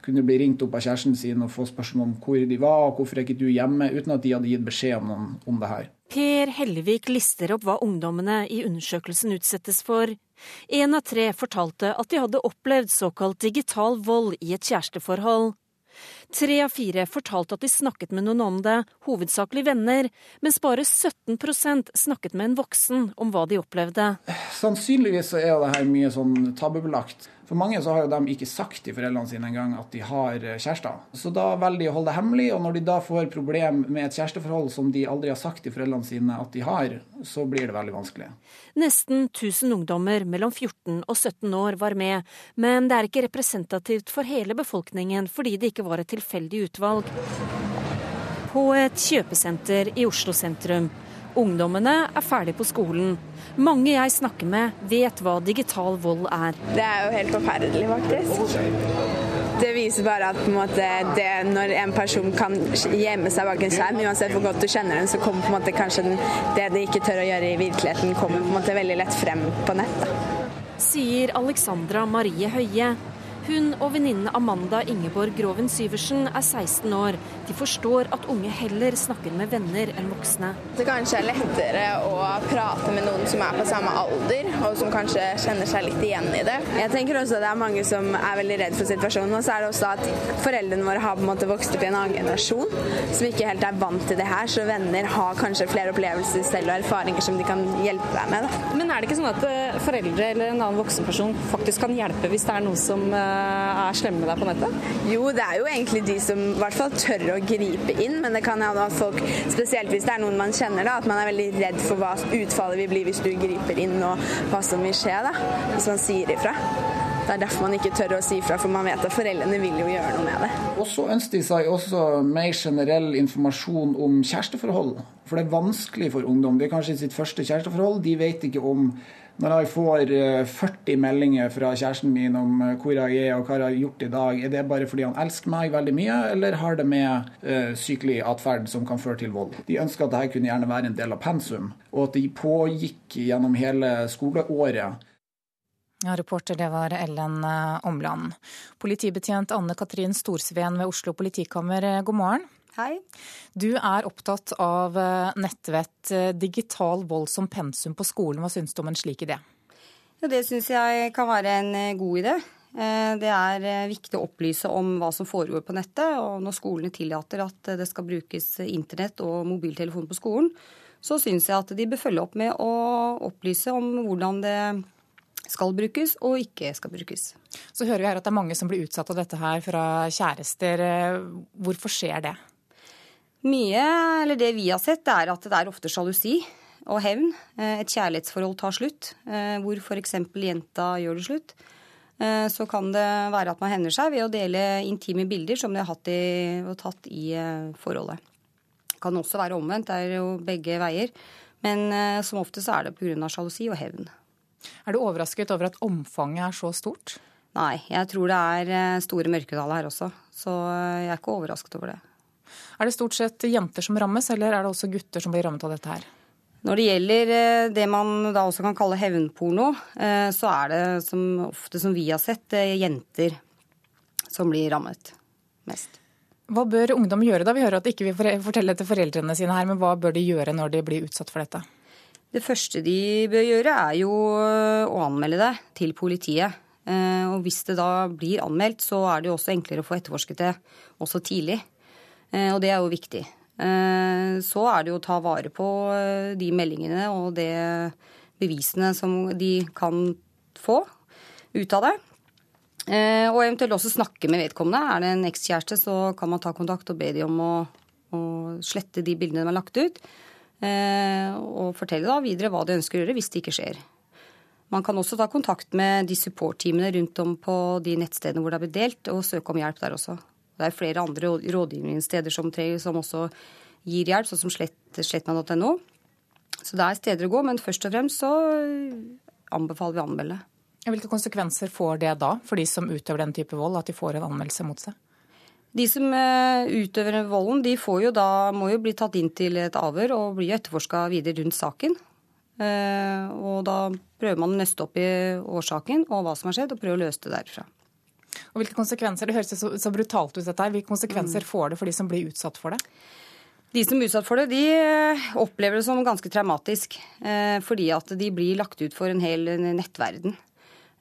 Kunne bli ringt opp av kjæresten sin og få spørsmål om hvor de var, og hvorfor er ikke du hjemme, uten at de hadde gitt beskjed om, om det her. Per Hellevik lister opp hva ungdommene i undersøkelsen utsettes for. Én av tre fortalte at de hadde opplevd såkalt digital vold i et kjæresteforhold. Tre av fire fortalte at de snakket med noen om det, hovedsakelig venner, mens bare 17% snakket med en voksen om hva de opplevde. Sannsynligvis er det her mye sånn tabubelagt. For mange så har jo de ikke sagt til foreldrene sine engang at de har eh, kjærester. Så da velger de å holde det hemmelig, og når de da får problem med et kjæresteforhold som de aldri har sagt til foreldrene sine at de har, så blir det veldig vanskelig. Nesten 1000 ungdommer mellom 14 og 17 år var med, men det er ikke representativt for hele befolkningen fordi det ikke var et tilfeldig utvalg. På et kjøpesenter i Oslo sentrum. Ungdommene er ferdig på skolen. Mange jeg snakker med, vet hva digital vold er. Det er jo helt forferdelig, faktisk. Det viser bare at en måte, det, når en person kan gjemme seg bak en skjerm, uansett hvor godt du kjenner den, så kommer på en måte kanskje den, det de ikke tør å gjøre i virkeligheten, kommer på en måte veldig lett frem på nett. Da. Sier Alexandra Marie Høie, hun og venninnen Amanda Ingeborg Groven Syversen er 16 år. De forstår at unge heller snakker med venner enn voksne. Det kanskje er lettere å prate med noen som er på samme alder, og som kanskje kjenner seg litt igjen i det. Jeg tenker også at det er mange som er veldig redd for situasjonen. Og så er det også at foreldrene våre har på en måte vokst opp i en annen generasjon som ikke helt er vant til det her, så venner har kanskje flere opplevelser selv og erfaringer som de kan hjelpe deg med. Da. Men er det ikke sånn at eh, foreldre eller en annen voksenperson faktisk kan hjelpe hvis det er noe som eh, er slemme med deg på nettet? Jo, det er jo egentlig de som i hvert fall tør å gripe inn, men det kan hende at folk, spesielt hvis det er noen man kjenner, da, at man er veldig redd for hva utfallet vil bli hvis du griper inn og hva som vil skje, da, hvis man sier ifra. Det er derfor man ikke tør å si ifra, for man vet at foreldrene vil jo gjøre noe med det. Og så ønsker de seg også mer generell informasjon om kjæresteforhold. For det er vanskelig for ungdom. Det er kanskje sitt første kjæresteforhold. De vet ikke om når jeg får 40 eh, meldinger fra kjæresten min om eh, hvor jeg er og hva jeg har gjort i dag, er det bare fordi han elsker meg veldig mye, eller har det med uh, sykelig atferd som kan føre til vold? De ønsker at dette kunne gjerne være en del av pensum, og at de pågikk gjennom hele skoleåret. Ja, reporter det var Ellen Omland. Politibetjent Anne Katrin Storsveen ved Oslo politikammer, god morgen. Hei. Du er opptatt av eh, nettvett, eh, digital vold som pensum på skolen. Hva syns du om en slik idé? Ja, det syns jeg kan være en eh, god idé. Det er viktig å opplyse om hva som foregår på nettet. Og når skolene tillater at det skal brukes internett og mobiltelefon på skolen, så syns jeg at de bør følge opp med å opplyse om hvordan det skal brukes og ikke skal brukes. Så hører vi her at det er mange som blir utsatt av dette her fra kjærester. Hvorfor skjer det? Mye, eller det vi har sett, er at det er ofte sjalusi og hevn. Eh, et kjærlighetsforhold tar slutt, eh, hvor f.eks. jenta gjør det slutt. Eh, så kan det være at man hevner seg ved å dele intime bilder som de har hatt i, tatt i forholdet. Det kan også være omvendt, det er jo begge veier. Men som oftest er det pga. sjalusi og hevn. Er du overrasket over at omfanget er så stort? Nei, jeg tror det er store mørketall her også. Så jeg er ikke overrasket over det. Er det stort sett jenter som rammes, eller er det også gutter som blir rammet av dette her? Når det gjelder eh, det man da også kan kalle hevnporno, eh, så er det som ofte som vi har sett, eh, jenter som blir rammet mest. Hva bør ungdom gjøre da? Vi hører at de ikke vil fortelle til foreldrene sine her, men hva bør de gjøre når de blir utsatt for dette? Det første de bør gjøre, er jo å anmelde det til politiet. Og hvis det da blir anmeldt, så er det jo også enklere å få etterforsket det også tidlig. Og det er jo viktig. Så er det jo å ta vare på de meldingene og det bevisene som de kan få ut av det. Eh, og eventuelt også snakke med vedkommende. Er det en ekskjæreste, så kan man ta kontakt og be de om å, å slette de bildene de har lagt ut. Eh, og fortelle da videre hva de ønsker å gjøre hvis det ikke skjer. Man kan også ta kontakt med de support-teamene rundt om på de nettstedene hvor det har blitt delt, og søke om hjelp der også. Det er flere andre rådgivningssteder som, som også gir hjelp, sånn som slettmann.no. Så det er steder å gå, men først og fremst så anbefaler vi å anmelde. Hvilke konsekvenser får det da for de som utøver den type vold, at de får en anmeldelse mot seg? De som eh, utøver volden, de jo da, må jo bli tatt inn til et avhør og bli etterforska videre rundt saken. Eh, og da prøver man å nøste opp i årsaken og hva som har skjedd, og prøve å løse det derfra. Og hvilke konsekvenser, Det høres så, så brutalt ut, dette her. Hvilke konsekvenser mm. får det for de som blir utsatt for det? De som blir utsatt for det, de eh, opplever det som ganske traumatisk. Eh, fordi at de blir lagt ut for en hel nettverden.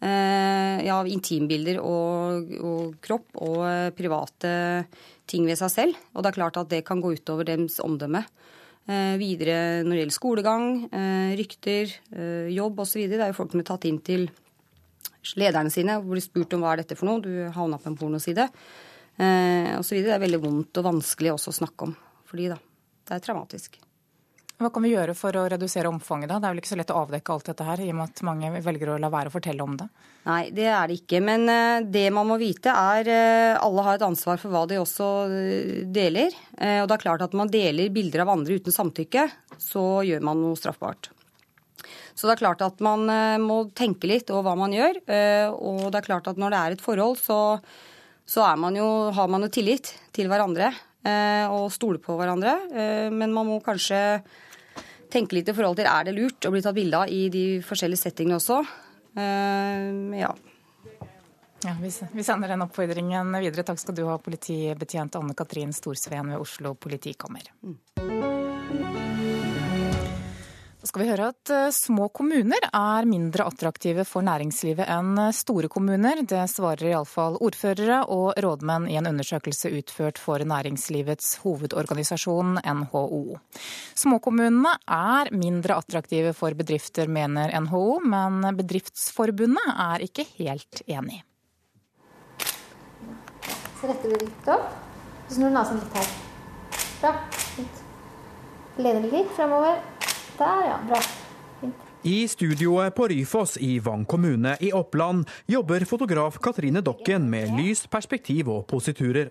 Eh, ja, intimbilder og, og, kropp og private ting ved seg selv. Og det er klart at det kan gå utover deres omdømme. Videre når det gjelder skolegang, rykter, jobb osv. Det er jo folk som er tatt inn til lederne sine og blir spurt om hva er dette for noe, du havna på en pornoside osv. Det er veldig vondt og vanskelig også å snakke om for de, da. Det er traumatisk. Hva kan vi gjøre for å redusere omfanget? da? Det er vel ikke så lett å avdekke alt dette her, i og med at mange velger å la være å fortelle om det? Nei, det er det ikke. Men eh, det man må vite er uh, alle har et ansvar for hva de også uh, deler. Og det er klart at når man deler bilder av andre uten samtykke, så gjør man noe straffbart. Så det er klart at man må tenke litt over hva man gjør. Og det er klart at når det er et forhold, så, så man jo, har man jo tillit til hverandre. Eh, og stole på hverandre. Eh, men man må kanskje tenke litt i forhold til er det lurt å bli tatt bilde av i de forskjellige settingene også. Eh, ja. Ja, vi sender den oppfordringen videre. Takk skal du ha, politibetjent Anne Katrin Storsveen ved Oslo politikammer. Mm skal vi høre at eh, små kommuner er mindre attraktive for næringslivet enn store kommuner. Det svarer iallfall ordførere og rådmenn i en undersøkelse utført for næringslivets hovedorganisasjon NHO. Småkommunene er mindre attraktive for bedrifter, mener NHO, men Bedriftsforbundet er ikke helt enig. Så retter du litt opp, så snur nesen litt her. Bra. Fint. Lener litt framover. Der, ja. Bra. I studioet på Ryfoss i Vang kommune i Oppland jobber fotograf Katrine Dokken med lys, perspektiv og positurer.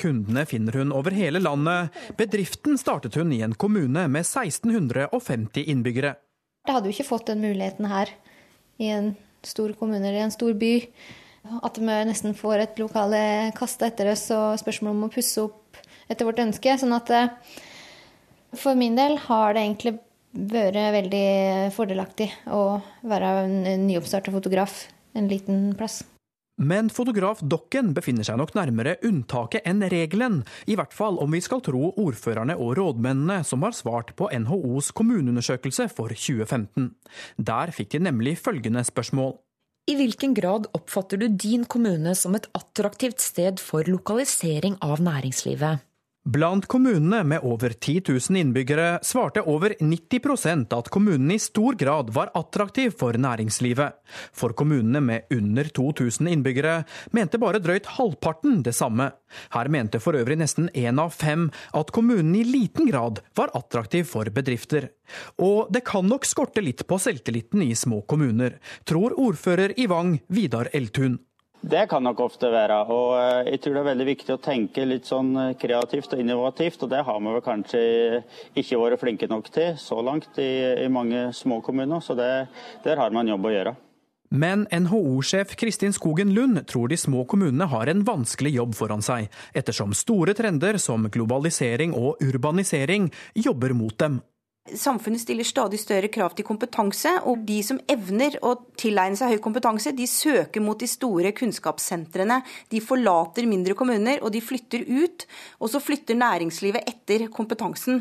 Kundene finner hun over hele landet. Bedriften startet hun i en kommune med 1650 innbyggere. Jeg hadde jo ikke fått den muligheten her i en stor kommune eller i en stor by. At vi nesten får et lokale kasta etter oss og spørsmål om å pusse opp etter vårt ønske. Sånn at eh, for min del har det egentlig vært veldig fordelaktig å være en nyoppstarta fotograf en liten plass. Men fotograf Dokken befinner seg nok nærmere unntaket enn regelen, i hvert fall om vi skal tro ordførerne og rådmennene som har svart på NHOs kommuneundersøkelse for 2015. Der fikk de nemlig følgende spørsmål. I hvilken grad oppfatter du din kommune som et attraktivt sted for lokalisering av næringslivet? Blant kommunene med over 10 000 innbyggere svarte over 90% at kommunen i stor grad var attraktiv for næringslivet. For kommunene med under 2000 innbyggere mente bare drøyt halvparten det samme. Her mente for øvrig nesten én av fem at kommunen i liten grad var attraktiv for bedrifter. Og det kan nok skorte litt på selvtilliten i små kommuner, tror ordfører i Vang, Vidar Eltun. Det kan nok ofte være. og eh, Jeg tror det er veldig viktig å tenke litt sånn eh, kreativt og innovativt. og Det har vi vel kanskje ikke vært flinke nok til så langt i, i mange små kommuner. Så det, der har man jobb å gjøre. Men NHO-sjef Kristin Skogen Lund tror de små kommunene har en vanskelig jobb foran seg, ettersom store trender som globalisering og urbanisering jobber mot dem. Samfunnet stiller stadig større krav til kompetanse, og de som evner å tilegne seg høy kompetanse, de søker mot de store kunnskapssentrene. De forlater mindre kommuner, og de flytter ut. Og så flytter næringslivet etter kompetansen.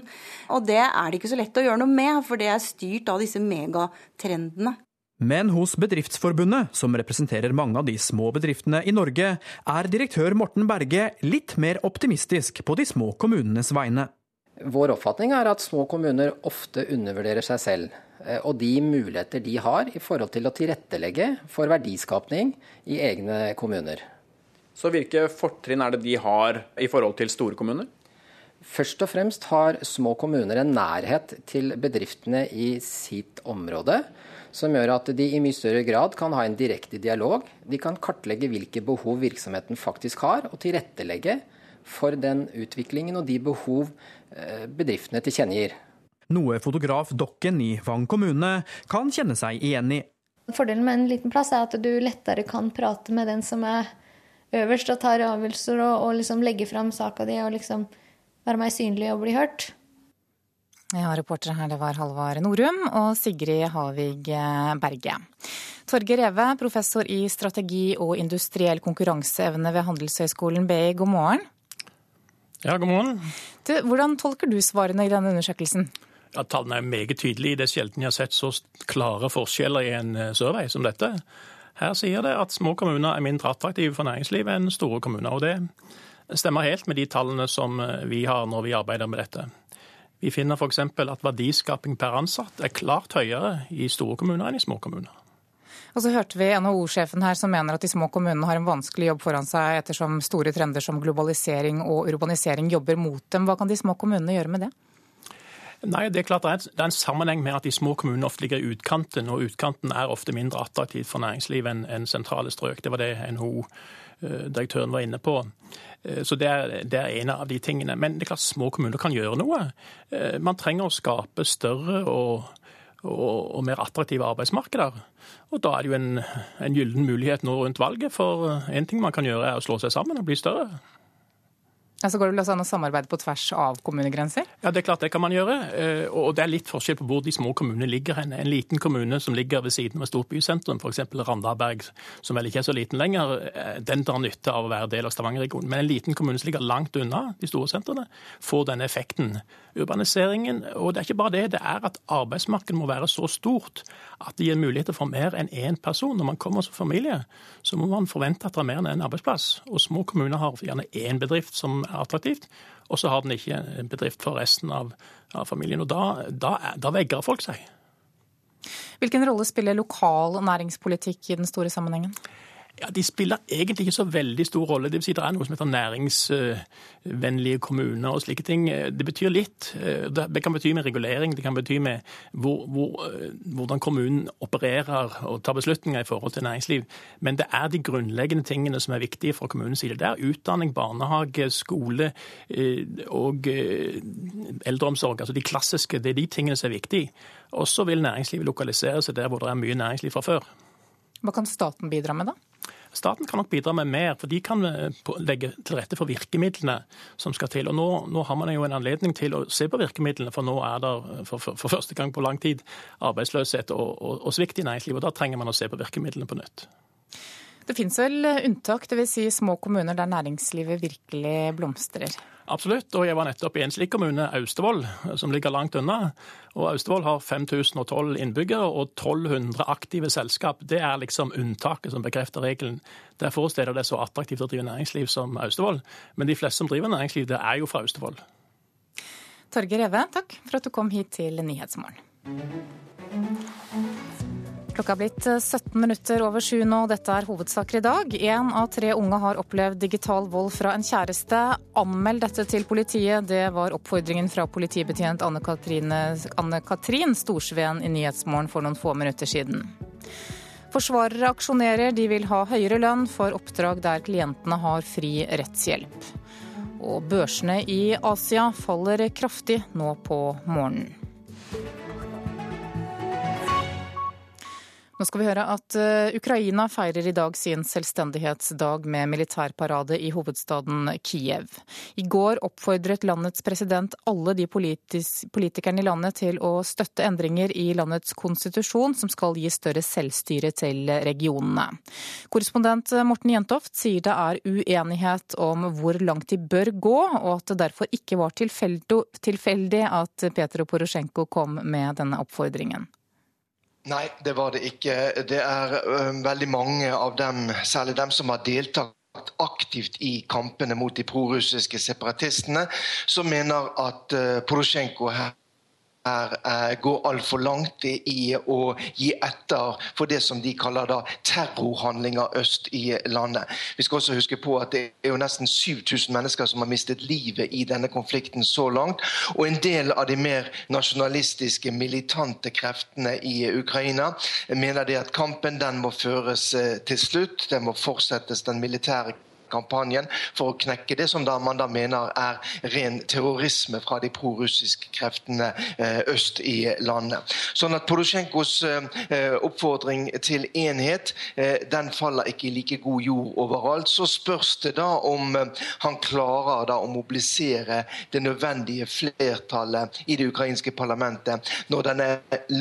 Og det er det ikke så lett å gjøre noe med, for det er styrt av disse megatrendene. Men hos Bedriftsforbundet, som representerer mange av de små bedriftene i Norge, er direktør Morten Berge litt mer optimistisk på de små kommunenes vegne. Vår oppfatning er at små kommuner ofte undervurderer seg selv eh, og de muligheter de har i forhold til å tilrettelegge for verdiskapning i egne kommuner. Så hvilke fortrinn er det de har i forhold til store kommuner? Først og fremst har små kommuner en nærhet til bedriftene i sitt område, som gjør at de i mye større grad kan ha en direkte dialog. De kan kartlegge hvilke behov virksomheten faktisk har, og tilrettelegge for den utviklingen og de behov Eh, bedriftene tilkjennegir. Noe fotograf Dokken i Vang kommune kan kjenne seg igjen i. Fordelen med en liten plass er at du lettere kan prate med den som er øverst og tar avgjørelser, og, og liksom legge fram saka di og liksom være mer synlig og bli hørt. Ja, Reportere her det var Halvard Norum og Sigrid Havig eh, Berge. Torge Reve, professor i strategi og industriell konkurranseevne ved Handelshøyskolen BI, god morgen. Ja, god morgen. Du, hvordan tolker du svarene i denne undersøkelsen? Ja, Tallene er meget tydelige. Det er sjelden jeg har sett så klare forskjeller i en eh, survey som dette. Her sier det at små kommuner er mindre attraktive for næringslivet enn store kommuner. og Det stemmer helt med de tallene som eh, vi har når vi arbeider med dette. Vi finner f.eks. at verdiskaping per ansatt er klart høyere i store kommuner enn i små kommuner. Og så hørte vi NHO-sjefen her som mener at de små kommunene har en vanskelig jobb foran seg ettersom store trender som globalisering og urbanisering jobber mot dem. Hva kan de små kommunene gjøre med det? Nei, Det er klart det er en sammenheng med at de små kommunene ofte ligger i utkanten, og utkanten er ofte mindre attraktivt for næringslivet enn sentrale strøk. Det var det NHO-direktøren var inne på. Eh, så det er, det er, en av de tingene. Men det er klart små kommuner kan gjøre noe. Eh, man trenger å skape større og og, og mer attraktive arbeidsmarkeder. Og Da er det jo en, en gyllen mulighet nå rundt valget, for én ting man kan gjøre er å slå seg sammen og bli større. Ja, så går det vel an å samarbeide på tvers av kommunegrenser? Ja, det er klart det kan man gjøre. Eh, og det er litt forskjell på hvor de små kommunene ligger hen. En liten kommune som ligger ved siden av et stort bysentrum, f.eks. Randaberg, som vel ikke er så liten lenger, eh, den drar nytte av å være del av Stavanger-regionen. Men en liten kommune som ligger langt unna de store sentrene, får denne effekten. Urbaniseringen, og det er ikke bare det, det er at arbeidsmarkedet må være så stort at det gir muligheter for mer enn én person. Når man kommer som familie, så må man forvente at det er mer enn én arbeidsplass. Og små kommuner har gjerne én bedrift som er attraktivt, og så har den ikke en bedrift for resten av, av familien. Og da, da, da vegrer folk seg. Hvilken rolle spiller lokal næringspolitikk i den store sammenhengen? Ja, De spiller egentlig ikke så veldig stor rolle. Det, vil si det er noe som heter næringsvennlige kommuner og slike ting. Det betyr litt. Det kan bety med regulering, det kan bety med hvor, hvor, hvordan kommunen opererer og tar beslutninger i forhold til næringsliv. Men det er de grunnleggende tingene som er viktige fra kommunens side. Det er utdanning, barnehage, skole eh, og eh, eldreomsorg. Altså de klassiske. Det er de tingene som er viktige. Og så vil næringslivet lokalisere seg der hvor det er mye næringsliv fra før. Hva kan staten bidra med, da? Staten kan nok bidra med mer, for de kan eh, legge til rette for virkemidlene som skal til. Og Nå, nå har man jo en anledning til å se på virkemidlene, for nå er det eh, for, for, for første gang på lang tid arbeidsløshet og, og, og svikt i næringslivet. og Da trenger man å se på virkemidlene på nytt. Det finnes vel unntak, dvs. Si små kommuner der næringslivet virkelig blomstrer? Absolutt, og jeg var nettopp i en slik kommune, Austevoll, som ligger langt unna. Og Austevoll har 5012 innbyggere og 1200 aktive selskap. Det er liksom unntaket som bekrefter regelen. Det er få steder det er så attraktivt å drive næringsliv som Austevoll. Men de fleste som driver næringsliv, det er jo fra Austevoll. Torgeir Reve, takk for at du kom hit til Nyhetsmorgen. Klokka er blitt 17 eh, minutter over sju nå. Dette er hovedsaker i dag. Én av tre unge har opplevd digital vold fra en kjæreste. Anmeld dette til politiet. Det var oppfordringen fra politibetjent Anne, Anne Katrin Storsveen i Nyhetsmorgen for noen få minutter siden. Forsvarere aksjonerer. De vil ha høyere lønn for oppdrag der klientene har fri rettshjelp. Og børsene i Asia faller kraftig nå på morgenen. Nå skal vi høre at eh, Ukraina feirer i dag sin selvstendighetsdag med militærparade i hovedstaden Kiev. I går oppfordret landets president alle de politikerne i landet til å støtte endringer i landets konstitusjon som skal gi større selvstyre til regionene. Korrespondent Morten Jentoft sier det er uenighet om hvor langt de bør gå, og at det derfor ikke var tilfeldig at Petro Porosjenko kom med denne oppfordringen. Nei, det var det ikke. Det er um, veldig mange av dem, særlig dem som har deltatt aktivt i kampene mot de prorussiske separatistene, som mener at uh, Porosjenko her er, er, går altfor langt i å gi etter for det som de kaller da terrorhandlinger øst i landet. Vi skal også huske på at det er jo nesten 7000 mennesker som har mistet livet i denne konflikten så langt. Og en del av de mer nasjonalistiske, militante kreftene i Ukraina mener de at kampen den må føres eh, til slutt. Den må fortsettes, den militære kampanjen for å knekke det som da man da mener er ren terrorisme fra de prorussiske kreftene eh, øst i landet. Sånn at Porosjenkos eh, oppfordring til enhet eh, den faller ikke i like god jord overalt. Så spørs det da om han klarer da å mobilisere det nødvendige flertallet i det ukrainske parlamentet når denne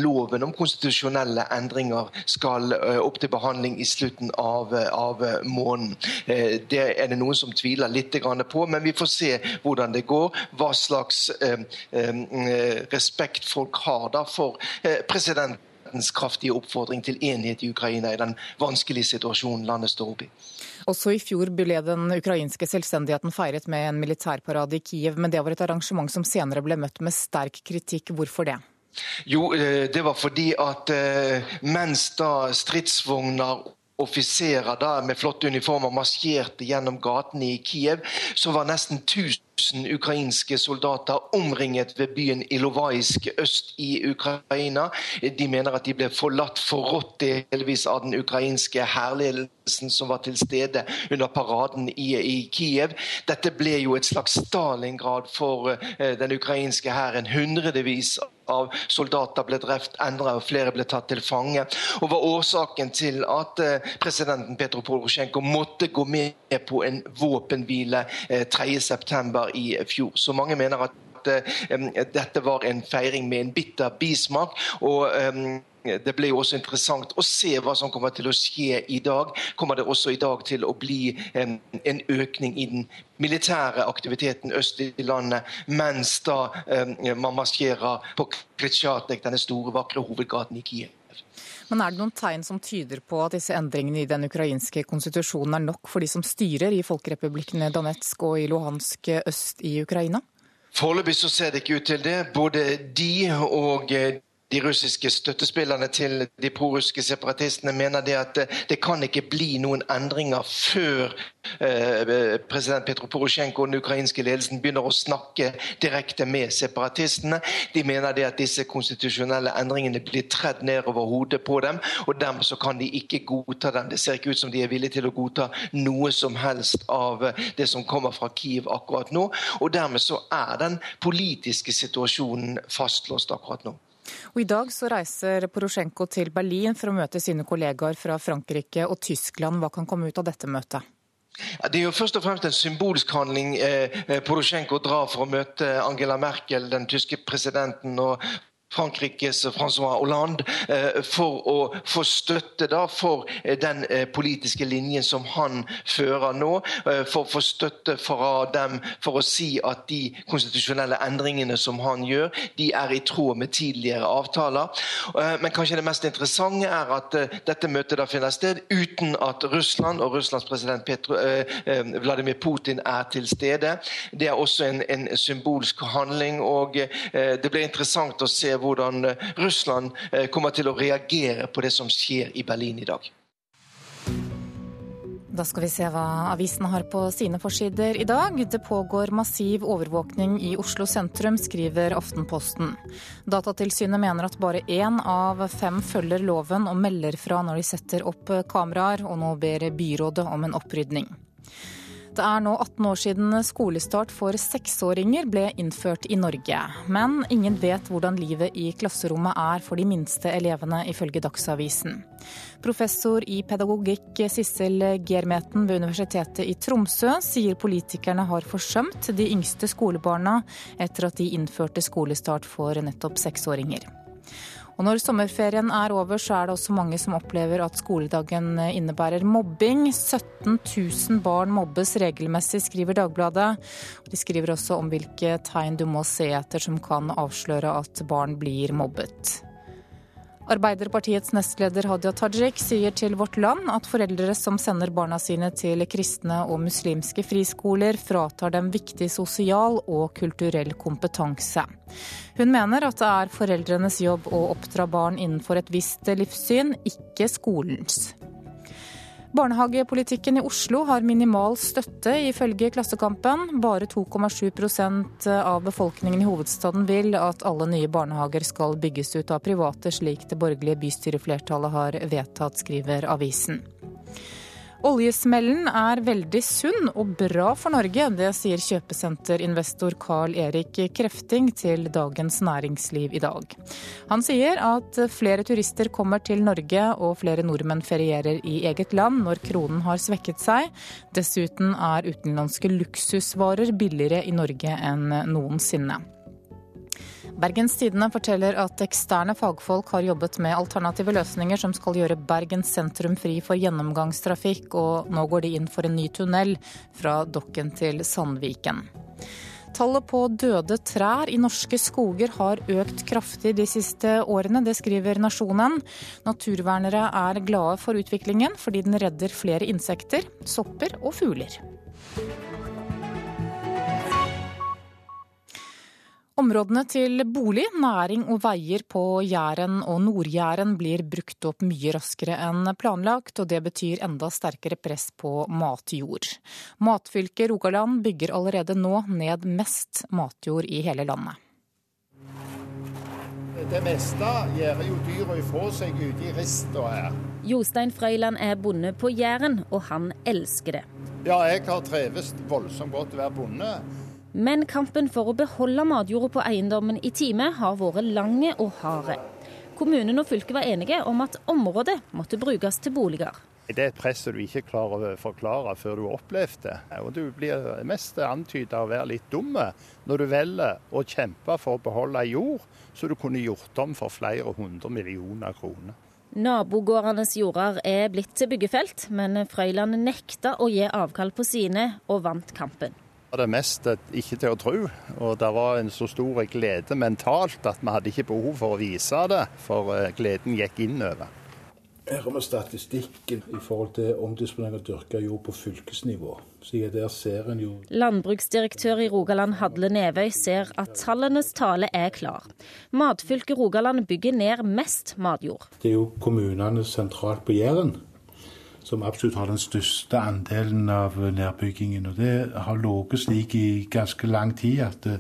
loven om konstitusjonelle endringer skal opp til behandling i slutten av, av måneden. Det er det noen som tviler litt på, men vi får se hvordan det går. Hva slags eh, eh, respekt folk har da for eh, presidentens kraftige oppfordring til enhet i Ukraina i den vanskelige situasjonen landet står oppe i. Også i fjor ble den ukrainske selvstendigheten feiret med en militærparade i Kiev, men det var et arrangement som senere ble møtt med sterk kritikk. Hvorfor det? Jo, det var fordi at mens da stridsvogner offiserer da med flotte uniformer marsjerte gjennom gatene i Kiev, så var nesten 1000 ukrainske soldater omringet ved byen Ilovaisk øst i Ukraina. De mener at de ble forlatt forrådt delvis av den ukrainske hærledelsen som var til stede under paraden i, i, Kiev. Dette ble jo et slags Stalingrad for uh, den ukrainske hæren. Hundrevis av soldater ble drept, enda flere ble tatt til fange. Og var årsaken til at uh, presidenten Petro Porosjenko måtte gå med på en våpenhvile uh, 3.9 i fjor. Så mange mener at eh, dette var en feiring med en bitter bismak. og det blir jo også interessant å se hva som kommer til å skje i dag. Kommer det også i dag til å bli en, en økning i den militære aktiviteten øst i landet, mens da eh, man marsjerer på Kretsjatek, denne store, vakre hovedgaten i Kiev? Men er det noen tegn som tyder på at disse endringene i den ukrainske konstitusjonen er nok for de som styrer i folkerepublikkene Donetsk og i Luhansk øst i Ukraina? Foreløpig så ser det ikke ut til det. Både de og eh, de russiske støttespillerne til de prorussiske separatistene mener det at eh, det kan ikke bli noen endringer før eh, president Petro Porosjenko og den ukrainske ledelsen begynner å snakke direkte med separatistene. De mener det at disse konstitusjonelle endringene blir tredd ned over hodet på dem, og dermed så kan de ikke godta dem. Det ser ikke ut som de er villige til å godta noe som helst av eh, det som kommer fra Kiev akkurat nå. Og dermed så er den politiske situasjonen fastlåst akkurat nå. Og I dag så reiser Porosjenko til Berlin for å møte sine kollegaer fra Frankrike og Tyskland. Hva kan komme ut av dette møtet? Det er jo først og fremst en symbolsk handling. Eh, eh, Porosjenko drar for å møte Angela Merkel, den tyske presidenten, og Frankrikes Francois Hollande eh, for å få støtte da for eh, den eh, politiske linjen som han fører nå. For å få støtte fra dem for å si at de konstitusjonelle endringene som han gjør, de er i tråd med tidligere avtaler. Men kanskje det mest interessante er at dette møtet da finner sted uten at Russland og Russlands president Petro, Vladimir Putin er til stede. Det er også en, en symbolsk handling. og Det blir interessant å se hvordan eh, Russland eh, kommer til å reagere på det som skjer i Berlin i dag. Da skal vi se hva avisene har på sine forsider i dag. Det pågår massiv overvåkning i Oslo sentrum, skriver Aftenposten. Datatilsynet mener at bare én av fem følger loven og melder fra når de setter opp kameraer, og nå ber byrådet om en opprydning. Det er nå 18 år siden skolestart for seksåringer ble innført i Norge. Men ingen vet hvordan livet i klasserommet er for de minste elevene, ifølge Dagsavisen. Professor i pedagogikk Sissel Germeten ved Universitetet i Tromsø sier politikerne har forsømt de yngste skolebarna etter at de innførte skolestart for nettopp seksåringer. Og når sommerferien er over, så er det også mange som opplever at skoledagen innebærer mobbing. 17 000 barn mobbes regelmessig, skriver Dagbladet. De skriver også om hvilke tegn du må se etter som kan avsløre at barn blir mobbet. Arbeiderpartiets nestleder Hadia Tajik sier til Vårt Land at foreldre som sender barna sine til kristne og muslimske friskoler, fratar dem viktig sosial og kulturell kompetanse. Hun mener at det er foreldrenes jobb å oppdra barn innenfor et visst livssyn, ikke skolens. Barnehagepolitikken i Oslo har minimal støtte, ifølge Klassekampen. Bare 2,7% av befolkningen i hovedstaden vil at alle nye barnehager skal bygges ut av private, slik det borgerlige bystyreflertallet har vedtatt, skriver avisen. Oljesmellen er veldig sunn og bra for Norge. Det sier kjøpesenterinvestor Carl Erik Krefting til Dagens Næringsliv i dag. Han sier at flere turister kommer til Norge og flere nordmenn ferierer i eget land når kronen har svekket seg. Dessuten er utenlandske luksusvarer billigere i Norge enn noensinne. Bergens Tidende forteller at eksterne fagfolk har jobbet med alternative løsninger som skal gjøre Bergen sentrum fri for gjennomgangstrafikk, og nå går de inn for en ny tunnel fra Dokken til Sandviken. Tallet på døde trær i norske skoger har økt kraftig de siste årene, det skriver Nasjonen. Naturvernere er glade for utviklingen fordi den redder flere insekter, sopper og fugler. Områdene til bolig, næring og veier på Jæren og Nord-Jæren blir brukt opp mye raskere enn planlagt, og det betyr enda sterkere press på matjord. Matfylket Rogaland bygger allerede nå ned mest matjord i hele landet. Det meste gjør jo dyra ifra seg ute i rista her. Jostein Frøyland er bonde på Jæren, og han elsker det. Ja, jeg har trevest voldsomt godt å være bonde. Men kampen for å beholde matjorda på eiendommen i time har vært lange og harde. Kommunen og fylket var enige om at området måtte brukes til boliger. Det er et press du ikke klarer å forklare før du har opplevd det. Og du blir mest antydet å være litt dum når du velger å kjempe for å beholde jord som du kunne gjort om for flere hundre millioner kroner. Nabogårdenes jorder er blitt til byggefelt, men Frøyland nekta å gi avkall på sine, og vant kampen det mest ikke til å tro. Og det var en så stor glede mentalt at vi hadde ikke behov for å vise det, for eh, gleden gikk innover. Her har vi statistikken i forhold til omdisponering av dyrka jord på fylkesnivå. Så der ser en jo Landbruksdirektør i Rogaland Hadle Nevøy ser at tallenes tale er klar. Matfylket Rogaland bygger ned mest matjord. Det er jo kommunene sentralt på Jæren som absolutt har den største andelen av nedbyggingen. Og Det har ligget slik i ganske lang tid at uh,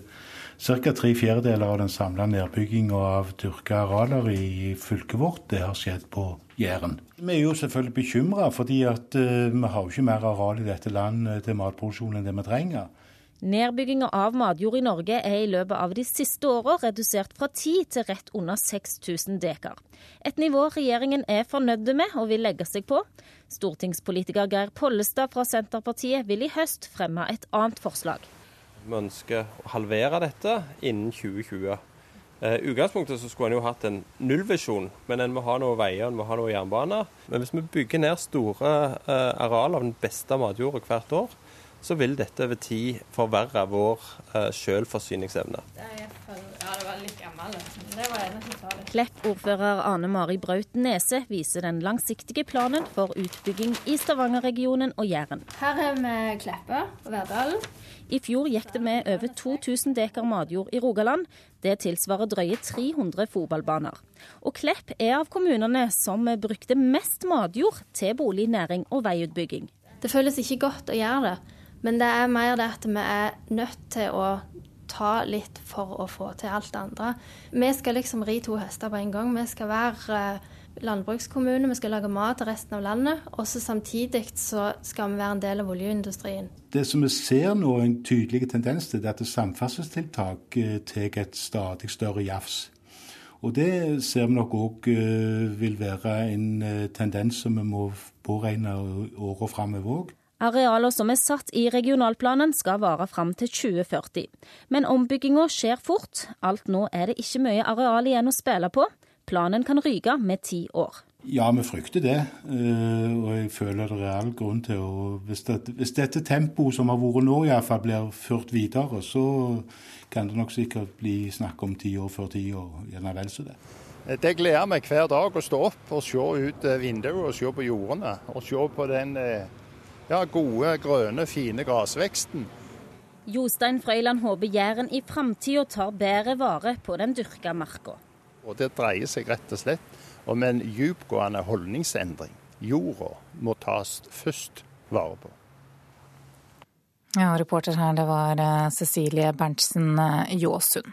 ca. tre fjerdedeler av den samla nedbygginga av dyrka arealer i fylket vårt, det har skjedd på Jæren. Vi er jo selvfølgelig bekymra, fordi at uh, vi har jo ikke mer areal i dette landet til matproduksjon enn det vi trenger. Nedbygginga av matjord i Norge er i løpet av de siste åra redusert fra 10 til rett under 6000 dekar. Et nivå regjeringen er fornøyd med og vil legge seg på. Stortingspolitiker Geir Pollestad fra Senterpartiet vil i høst fremme et annet forslag. Vi ønsker å halvere dette innen 2020. I utgangspunktet så skulle en jo hatt en nullvisjon, men en må ha noe veier en må ha noe jernbane. Men hvis vi bygger ned store uh, areal av den beste matjorda hvert år, så vil dette over tid forverre vår uh, selvforsyningsevne. Klepp-ordfører Ane Mari Braut Nese viser den langsiktige planen for utbygging i Stavanger-regionen og Jæren. Her er vi Kleppe og Verdalen. I fjor gikk det med over 2000 dekar matjord i Rogaland. Det tilsvarer drøye 300 fotballbaner. Og Klepp er av kommunene som brukte mest matjord til bolig, næring og veiutbygging. Det føles ikke godt å gjøre det. Men det er mer det at vi er nødt til å ta litt for å få til alt det andre. Vi skal liksom ri to hester på en gang. Vi skal være landbrukskommune, vi skal lage mat til resten av landet. Og så samtidig så skal vi være en del av oljeindustrien. Det som vi ser nå, en tydelig tendens til, er at samferdselstiltak eh, tar et stadig større jafs. Og det ser vi nok òg eh, vil være en eh, tendens som vi må påregne åra framover òg. Arealer som er satt i regionalplanen skal vare fram til 2040. Men ombygginga skjer fort. Alt nå er det ikke mye areal igjen å spille på. Planen kan ryke med ti år. Ja, vi frykter det. Eh, og jeg føler det er all grunn til å Hvis, det, hvis dette tempoet som har vært nå, iallfall blir ført videre, så kan det nok sikkert bli snakk om ti år før ti år, gjerne vel så det. Det gleder meg hver dag å stå opp og se ut vinduet og se på jordene. Og se på den eh, ja, gode, grønne, fine grasveksten. Jostein Frøyland håper Jæren i framtida tar bedre vare på den dyrka marka. Og Det dreier seg rett og slett om en djupgående holdningsendring. Jorda må tas først vare på. Ja, reporter her, det var eh, Cecilie Berntsen eh, Jåsund.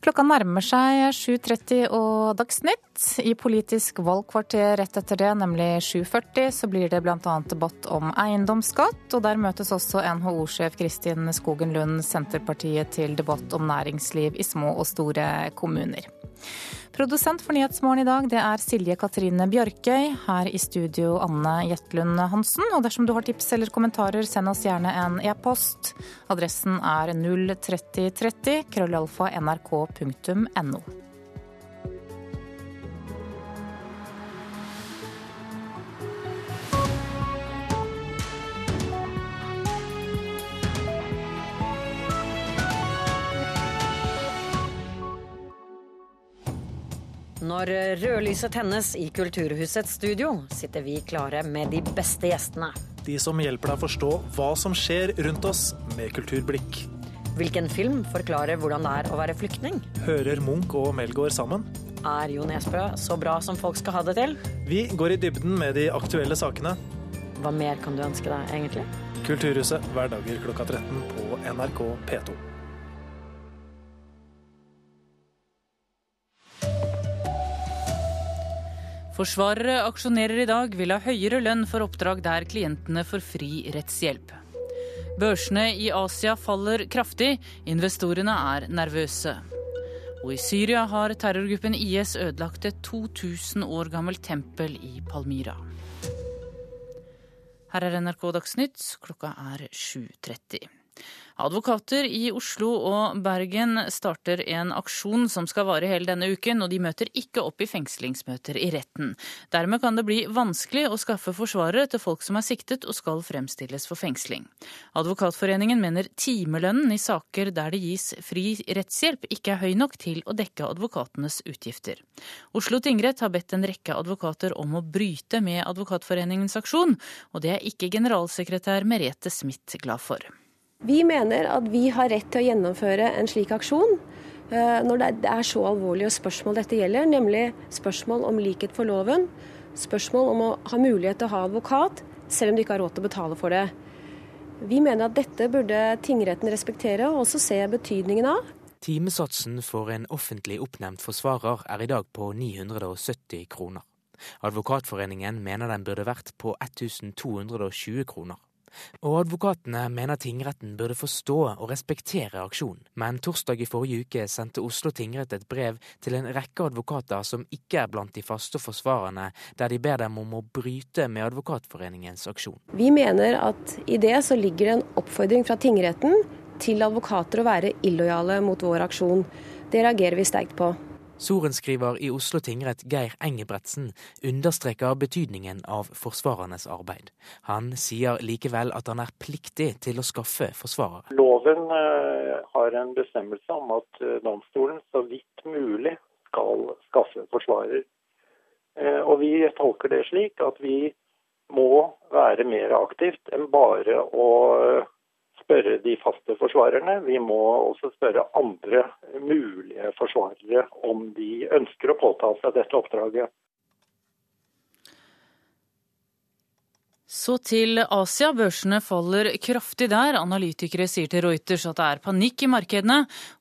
Klokka nærmer seg 7.30 og Dagsnytt. I Politisk valgkvarter rett etter det, nemlig 7.40, så blir det bl.a. debatt om eiendomsskatt. Og der møtes også NHO-sjef Kristin Skogen Lund Senterpartiet til debatt om næringsliv i små og store kommuner. Produsent for Nyhetsmorgen i dag det er Silje Katrine Bjørkøy. Her i studio Anne Jetlund Hansen. Og dersom du har tips eller kommentarer, send oss gjerne en e-post. Adressen er 03030 krøllalfa nrk.no. Når rødlyset tennes i Kulturhusets studio, sitter vi klare med de beste gjestene. De som hjelper deg å forstå hva som skjer rundt oss med kulturblikk. Hvilken film forklarer hvordan det er å være flyktning? Hører Munch og Melgaard sammen? Er Jo Nesbø så bra som folk skal ha det til? Vi går i dybden med de aktuelle sakene. Hva mer kan du ønske deg, egentlig? Kulturhuset hverdager klokka 13 på NRK P2. Forsvarere aksjonerer i dag, vil ha høyere lønn for oppdrag der klientene får fri rettshjelp. Børsene i Asia faller kraftig, investorene er nervøse. Og i Syria har terrorgruppen IS ødelagt et 2000 år gammelt tempel i Palmyra. Her er NRK Dagsnytt, klokka er 7.30. Advokater i Oslo og Bergen starter en aksjon som skal vare hele denne uken, og de møter ikke opp i fengslingsmøter i retten. Dermed kan det bli vanskelig å skaffe forsvarere til folk som er siktet og skal fremstilles for fengsling. Advokatforeningen mener timelønnen i saker der det gis fri rettshjelp ikke er høy nok til å dekke advokatenes utgifter. Oslo tingrett har bedt en rekke advokater om å bryte med Advokatforeningens aksjon, og det er ikke generalsekretær Merete Smith glad for. Vi mener at vi har rett til å gjennomføre en slik aksjon eh, når det er så alvorlige spørsmål dette gjelder, nemlig spørsmål om likhet for loven, spørsmål om å ha mulighet til å ha advokat, selv om du ikke har råd til å betale for det. Vi mener at dette burde tingretten respektere og også se betydningen av. Timesatsen for en offentlig oppnevnt forsvarer er i dag på 970 kroner. Advokatforeningen mener den burde vært på 1220 kroner. Og advokatene mener tingretten burde forstå og respektere aksjonen. Men torsdag i forrige uke sendte Oslo tingrett et brev til en rekke advokater som ikke er blant de faste forsvarerne, der de ber dem om å bryte med Advokatforeningens aksjon. Vi mener at i det så ligger det en oppfordring fra tingretten til advokater å være illojale mot vår aksjon. Det reagerer vi sterkt på. Sorenskriver i Oslo tingrett Geir Engebretsen understreker betydningen av forsvarernes arbeid. Han sier likevel at han er pliktig til å skaffe forsvarere. Loven eh, har en bestemmelse om at eh, domstolen så vidt mulig skal skaffe forsvarer. Eh, og vi tolker det slik at vi må være mer aktivt enn bare å spørre de faste forsvarerne. Vi må også spørre andre mulige forsvarere om de ønsker å påta seg dette oppdraget. Så til Asia. Børsene faller kraftig der. Analytikere sier til Reuters at det er panikk i markedene,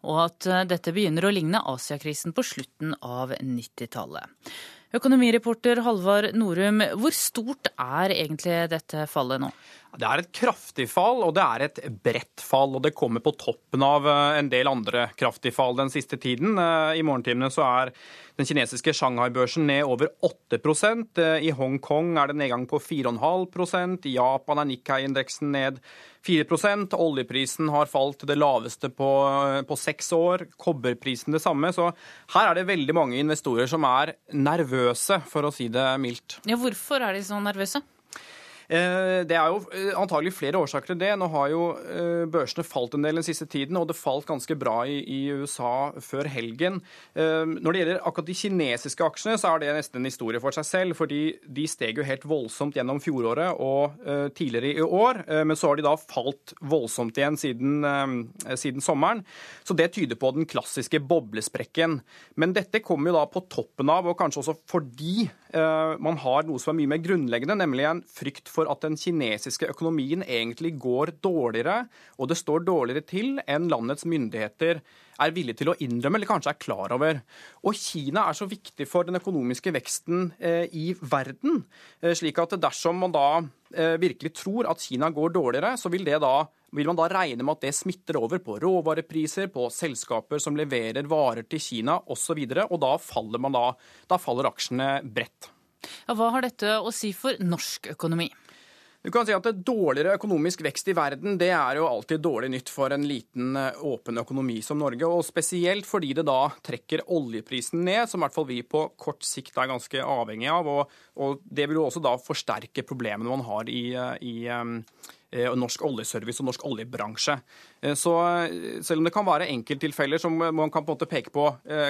og at dette begynner å ligne Asiakrisen på slutten av 90-tallet. Økonomireporter Halvard Norum, hvor stort er egentlig dette fallet nå? Det er et kraftig fall, og det er et bredt fall. og Det kommer på toppen av eh, en del andre kraftige fall den siste tiden. Eh, I morgentimene så er den kinesiske Shanghai-børsen ned over 8 eh, I Hongkong er det nedgang på 4,5% I Japan er Nikkei-indeksen ned 4% Oljeprisen har falt til det laveste på, på seks år. Kobberprisen det samme. Så her er det veldig mange investorer som er nervøse, for å si det mildt. Ja, hvorfor er de så nervøse? Eh, det er jo eh, antagelig flere årsaker til det. Nå har jo eh, børsene falt en del den siste tiden, og det falt ganske bra i, USA før helgen. Når det gjelder akkurat de kinesiske aksjene, så er det nesten en historie for seg selv. fordi de steg jo helt voldsomt gjennom fjoråret og tidligere i år. Men så har de da falt voldsomt igjen siden, siden sommeren. Så det tyder på den klassiske boblesprekken. Men dette kommer jo da på toppen av, og kanskje også fordi man har noe som er mye mer grunnleggende, nemlig en frykt for for at den kinesiske økonomien egentlig går dårligere, og det står dårligere til enn landets myndigheter er villige til å innrømme, eller kanskje er klar over. Og Kina er så viktig for den økonomiske veksten eh, i verden, eh, slik at dersom man da eh, virkelig tror at Kina går dårligere, så vil, det da, vil, man da regne med at det smitter over på råvarepriser, på selskaper som leverer varer til Kina osv., og, så og da faller, man da, da faller aksjene bredt. Ja, hva har dette å si for norsk økonomi? Du kan si at Dårligere økonomisk vekst i verden det er jo alltid dårlig nytt for en liten, eh, åpen økonomi som Norge. og Spesielt fordi det da trekker oljeprisen ned, som i hvert fall vi på kort sikt er ganske avhengig av. Og, og Det vil jo også da forsterke problemene man har i, eh, i eh, norsk oljeservice og norsk oljebransje. Så selv om det kan være enkelttilfeller som man kan på en måte peke på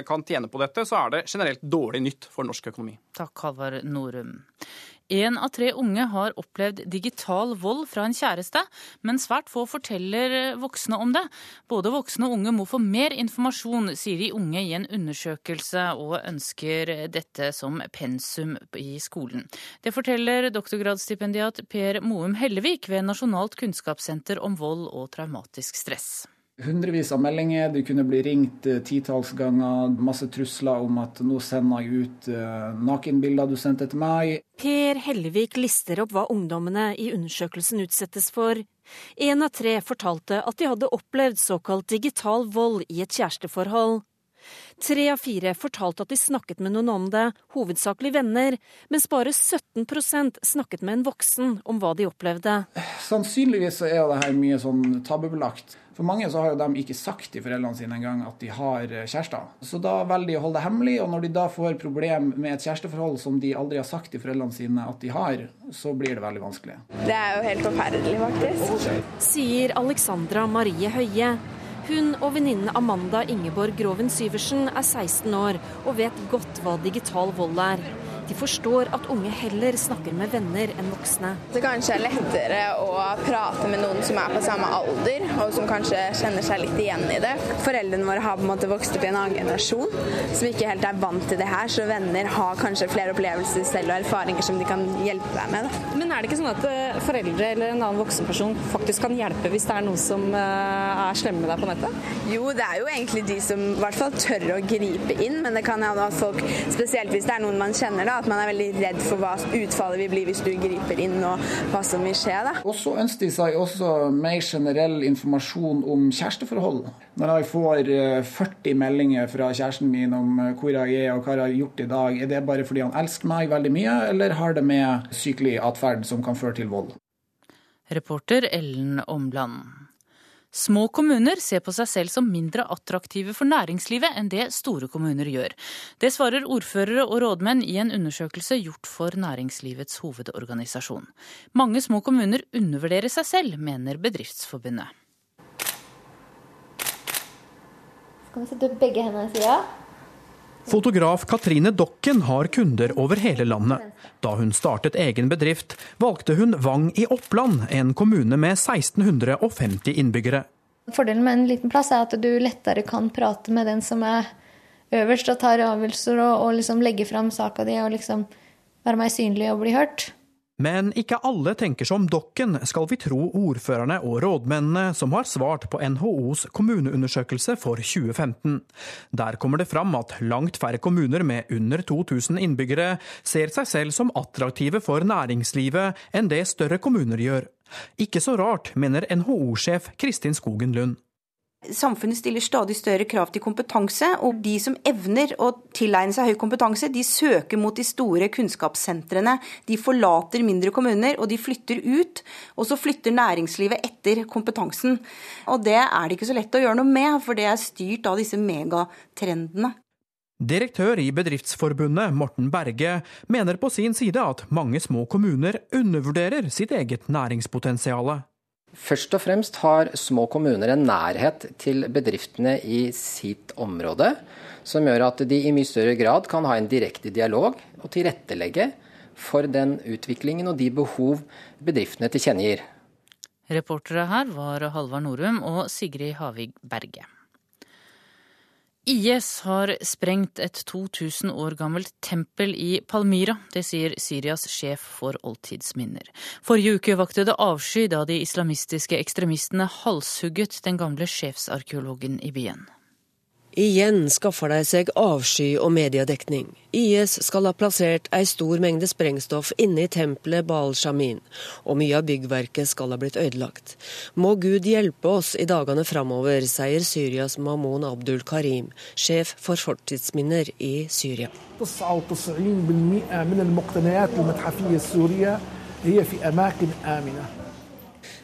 kan tjene på dette, så er det generelt dårlig nytt for norsk økonomi. Takk, Halvard Norum. Én av tre unge har opplevd digital vold fra en kjæreste, men svært få forteller voksne om det. Både voksne og unge må få mer informasjon, sier de unge i en undersøkelse, og ønsker dette som pensum i skolen. Det forteller doktorgradsstipendiat Per Moum Hellevik ved Nasjonalt kunnskapssenter om vold og traumatisk stress hundrevis av meldinger. Du kunne bli ringt uh, titalls ganger. Masse trusler om at nå sender jeg ut uh, nakenbilder du sendte til meg. Per Hellevik lister opp hva ungdommene i undersøkelsen utsettes for. Én av tre fortalte at de hadde opplevd såkalt digital vold i et kjæresteforhold. Tre av fire fortalte at de snakket med noen om det, hovedsakelig venner, mens bare 17% snakket med en voksen om hva de opplevde. Sannsynligvis er det her mye sånn tabubelagt. For mange så har jo de ikke sagt til foreldrene sine engang at de har eh, kjærester. Så da velger de å holde det hemmelig, og når de da får problem med et kjæresteforhold som de aldri har sagt til foreldrene sine at de har, så blir det veldig vanskelig. Det er jo helt forferdelig, faktisk. Sier Alexandra Marie Høie. Hun og venninnen Amanda Ingeborg Groven Syversen er 16 år og vet godt hva digital vold er. De forstår at unge heller snakker med venner enn voksne. Det kanskje er lettere å prate med noen som er på samme alder, og som kanskje kjenner seg litt igjen i det. Foreldrene våre har på en måte vokst opp i en annen generasjon som ikke helt er vant til det her, så venner har kanskje flere opplevelser selv og erfaringer som de kan hjelpe deg med. Da. Men er det ikke sånn at eh, foreldre eller en annen voksenperson faktisk kan hjelpe hvis det er noen som eh, er slemme med deg på nettet? Jo, det er jo egentlig de som i hvert fall tør å gripe inn, men det kan hende at folk, spesielt hvis det er noen man kjenner, da, at man er veldig redd for hva utfallet vil bli hvis du griper inn og hva som vil skje. Da. Og så ønsker de seg også mer generell informasjon om kjæresteforhold. Når jeg får 40 eh, meldinger fra kjæresten min om eh, hvor jeg er og hva jeg har gjort i dag, er det bare fordi han elsker meg veldig mye, eller har det med sykelig atferd som kan føre til vold? Reporter Ellen Omland. Små kommuner ser på seg selv som mindre attraktive for næringslivet enn det store kommuner gjør. Det svarer ordførere og rådmenn i en undersøkelse gjort for Næringslivets hovedorganisasjon. Mange små kommuner undervurderer seg selv, mener Bedriftsforbundet. Skal vi sette opp begge hendene i sida? Fotograf Katrine Dokken har kunder over hele landet. Da hun startet egen bedrift, valgte hun Vang i Oppland, en kommune med 1650 innbyggere. Fordelen med en liten plass er at du lettere kan prate med den som er øverst og tar avgjørelser og, og liksom legge fram saka di og liksom være mer synlig og bli hørt. Men ikke alle tenker som Dokken, skal vi tro ordførerne og rådmennene som har svart på NHOs kommuneundersøkelse for 2015. Der kommer det fram at langt færre kommuner med under 2000 innbyggere ser seg selv som attraktive for næringslivet enn det større kommuner gjør. Ikke så rart, mener NHO-sjef Kristin Skogen Lund. Samfunnet stiller stadig større krav til kompetanse, og de som evner å tilegne seg høy kompetanse, de søker mot de store kunnskapssentrene. De forlater mindre kommuner, og de flytter ut. Og så flytter næringslivet etter kompetansen. Og det er det ikke så lett å gjøre noe med, for det er styrt av disse megatrendene. Direktør i Bedriftsforbundet, Morten Berge, mener på sin side at mange små kommuner undervurderer sitt eget næringspotensial. Først og fremst har små kommuner en nærhet til bedriftene i sitt område, som gjør at de i mye større grad kan ha en direkte dialog og tilrettelegge for den utviklingen og de behov bedriftene tilkjennegir. Reportere her var Halvard Norum og Sigrid Havig Berge. IS har sprengt et 2000 år gammelt tempel i Palmyra. Det sier Syrias sjef for oldtidsminner. Forrige uke vakte det avsky da de islamistiske ekstremistene halshugget den gamle sjefsarkeologen i byen. Igjen skaffer de seg avsky og mediedekning. IS skal ha plassert ei stor mengde sprengstoff inne i tempelet Baal Shamin, og mye av byggverket skal ha blitt ødelagt. Må Gud hjelpe oss i dagene framover, sier Syrias Mamoun Abdul Karim, sjef for fortidsminner i Syria.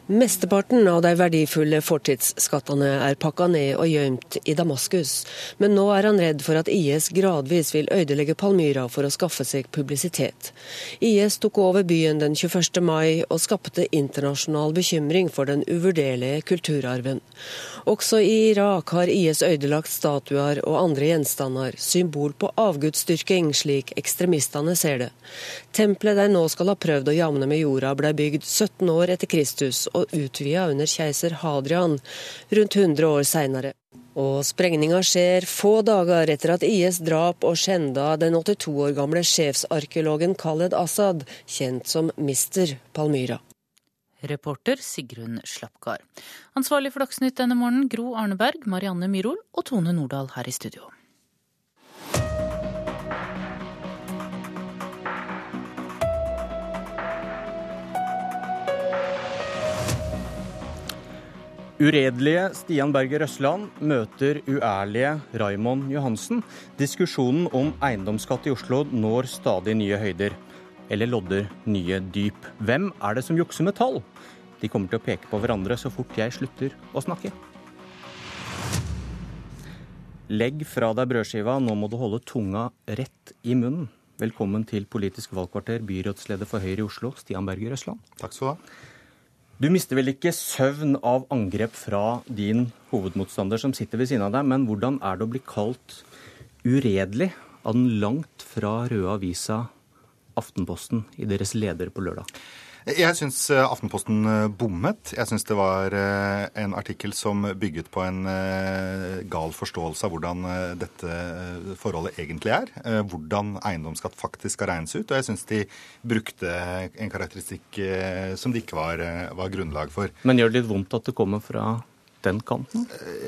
Mesteparten av de verdifulle fortidsskattene er pakka ned og gjemt i Damaskus, men nå er han redd for at IS gradvis vil ødelegge Palmyra for å skaffe seg publisitet. IS tok over byen den 21. mai og skapte internasjonal bekymring for den uvurderlige kulturarven. Også i Irak har IS ødelagt statuer og andre gjenstander, symbol på avgudsdyrking, slik ekstremistene ser det. Tempelet de nå skal ha prøvd å jamne med jorda, ble bygd 17 år etter Kristus og utvida under keiser Hadrian rundt 100 år seinere. Og sprengninga skjer få dager etter at IS drap og skjenda den 82 år gamle sjefsarkeologen Khaled Assad, kjent som Mister Palmyra. Reporter Sigrun Slapgard. Ansvarlig for Dagsnytt denne morgenen Gro Arneberg, Marianne Myrhol og Tone Nordahl her i studio. Uredelige Stian Berger Røsland møter uærlige Raymond Johansen. Diskusjonen om eiendomsskatt i Oslo når stadig nye høyder. Eller lodder nye dyp. Hvem er det som jukser med tall? De kommer til å peke på hverandre så fort jeg slutter å snakke. Legg fra deg brødskiva, nå må du holde tunga rett i munnen. Velkommen til Politisk valgkvarter, byrådsleder for Høyre i Oslo, Stian Berger Østland. Takk skal du ha. Du mister vel ikke søvn av angrep fra din hovedmotstander som sitter ved siden av deg, men hvordan er det å bli kalt uredelig av den langt fra røde avisa Aftenposten i deres leder på lørdag? Jeg syns Aftenposten bommet. Jeg syns det var en artikkel som bygget på en gal forståelse av hvordan dette forholdet egentlig er. Hvordan eiendomsskatt faktisk skal regnes ut. Og jeg syns de brukte en karakteristikk som det ikke var, var grunnlag for. Men gjør det litt vondt at det kommer fra den kanten?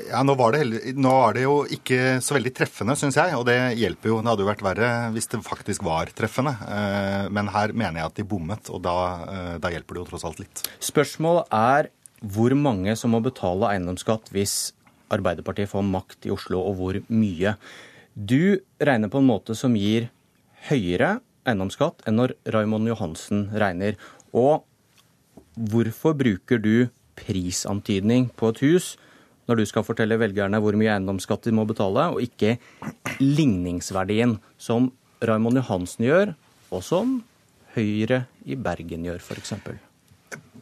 Ja, nå var, det, nå var det jo ikke så veldig treffende, syns jeg. Og det hjelper jo. Det hadde jo vært verre hvis det faktisk var treffende. Men her mener jeg at de bommet, og da, da hjelper det jo tross alt litt. Spørsmålet er hvor mange som må betale eiendomsskatt hvis Arbeiderpartiet får makt i Oslo, og hvor mye. Du regner på en måte som gir høyere eiendomsskatt enn når Raymond Johansen regner. Og hvorfor bruker du prisantydning på et hus når du skal fortelle velgerne hvor mye eiendomsskatt de må betale, og ikke ligningsverdien, som Raymond Johansen gjør, og som Høyre i Bergen gjør, f.eks.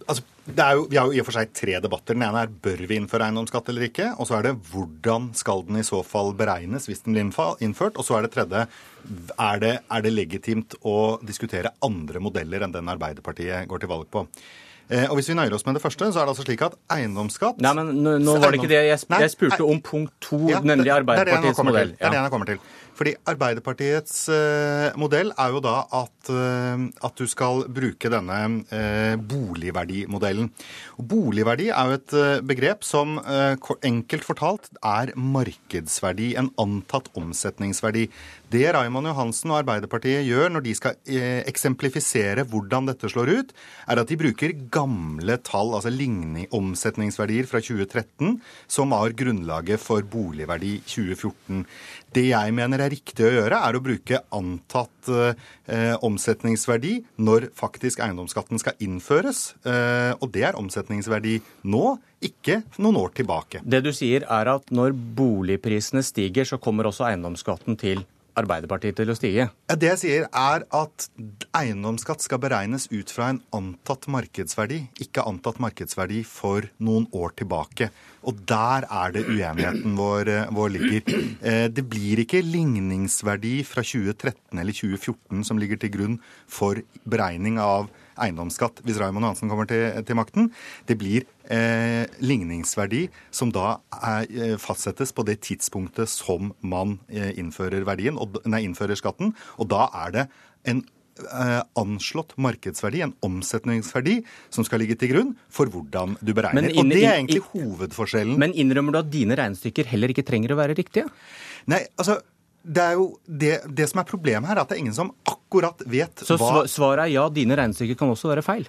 Altså, jo, vi har jo i og for seg tre debatter. Den ene er bør vi innføre eiendomsskatt eller ikke. Og så er det hvordan skal den i så fall beregnes hvis den blir innført. Og så er det tredje er det, er det legitimt å diskutere andre modeller enn den Arbeiderpartiet går til valg på. Eh, og hvis vi nøyer oss med det første, så er det altså slik at eiendomsskatt Nei, men nå, nå var det ikke det. Jeg, jeg spurte om punkt to, ja, nemlig Arbeiderpartiets modell. Det er det jeg kommer til. Fordi Arbeiderpartiets eh, modell er jo da at, eh, at, du skal bruke denne eh, boligverdimodellen. Boligverdi er jo et eh, begrep som eh, enkelt fortalt er markedsverdi, en antatt omsetningsverdi. Det Raymond Johansen og Arbeiderpartiet gjør når de skal eh, eksemplifisere hvordan dette slår ut, er at de bruker gamle tall, altså ligning, omsetningsverdier fra 2013, som var grunnlaget for boligverdi 2014. Det jeg mener er riktig å gjøre, er å bruke antatt eh, omsetningsverdi når faktisk eiendomsskatten skal innføres. Eh, og det er omsetningsverdi nå, ikke noen år tilbake. Det du sier er at når boligprisene stiger, så kommer også eiendomsskatten til Arbeiderpartiet til å stige? Det jeg sier er at eiendomsskatt skal beregnes ut fra en antatt markedsverdi, ikke antatt markedsverdi for noen år tilbake. Og der er det uenigheten vår, eh, vår ligger. Eh, det blir ikke ligningsverdi fra 2013 eller 2014 som ligger til grunn for beregning av eiendomsskatt hvis Raymond Hansen kommer til, til makten. Det blir eh, ligningsverdi som da er, eh, fastsettes på det tidspunktet som man eh, innfører verdien, og, nei, innfører skatten. Og da er det en eh, anslått markedsverdi, en omsetningsverdi, som skal ligge til grunn for hvordan du beregner. Inn, og det er egentlig hovedforskjellen. Men innrømmer du at dine regnestykker heller ikke trenger å være riktige? Nei, altså det er jo det, det, som er problemet her, er at det er ingen som akkurat vet Så hva Så svaret er ja, dine regnestykker kan også være feil?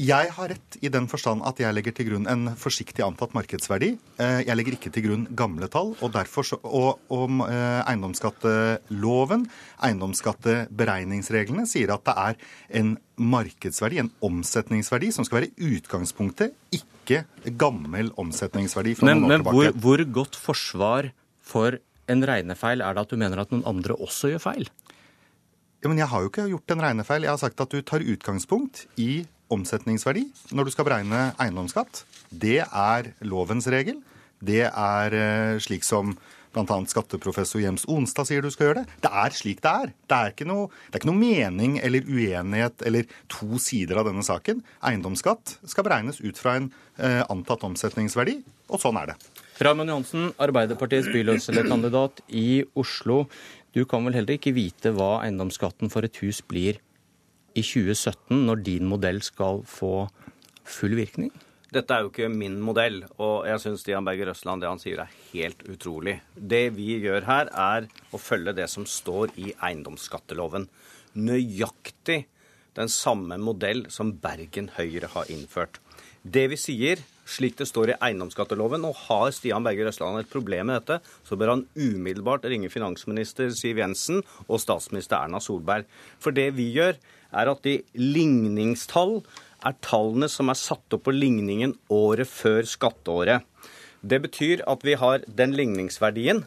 Jeg har rett i den forstand at jeg legger til grunn en forsiktig antatt markedsverdi. Eh, jeg legger ikke til grunn gamle tall. Og, derfor så, og, og eh, eiendomsskatteloven, eiendomsskatteberegningsreglene, sier at det er en markedsverdi, en omsetningsverdi, som skal være utgangspunktet, ikke gammel omsetningsverdi. men, men hvor, hvor godt forsvar for en regnefeil er det at du mener at noen andre også gjør feil? Ja, men Jeg har jo ikke gjort en regnefeil. Jeg har sagt at du tar utgangspunkt i omsetningsverdi når du skal beregne eiendomsskatt. Det er lovens regel. Det er eh, slik som bl.a. skatteprofessor Jems Onstad sier du skal gjøre det. Det er slik det er. Det er, ikke noe, det er ikke noe mening eller uenighet eller to sider av denne saken. Eiendomsskatt skal beregnes ut fra en eh, antatt omsetningsverdi, og sånn er det. Raymond Johansen, Arbeiderpartiets byløselgerkandidat i Oslo. Du kan vel heller ikke vite hva eiendomsskatten for et hus blir i 2017, når din modell skal få full virkning? Dette er jo ikke min modell, og jeg syns Stian Berger Røsland det han sier er helt utrolig. Det vi gjør her, er å følge det som står i eiendomsskatteloven. Nøyaktig den samme modell som Bergen Høyre har innført. Det vi sier, slik det står i eiendomsskatteloven, og har Stian Berger Røsland et problem med dette, så bør han umiddelbart ringe finansminister Siv Jensen og statsminister Erna Solberg. For det vi gjør, er at de ligningstall er tallene som er satt opp på ligningen året før skatteåret. Det betyr at vi har den ligningsverdien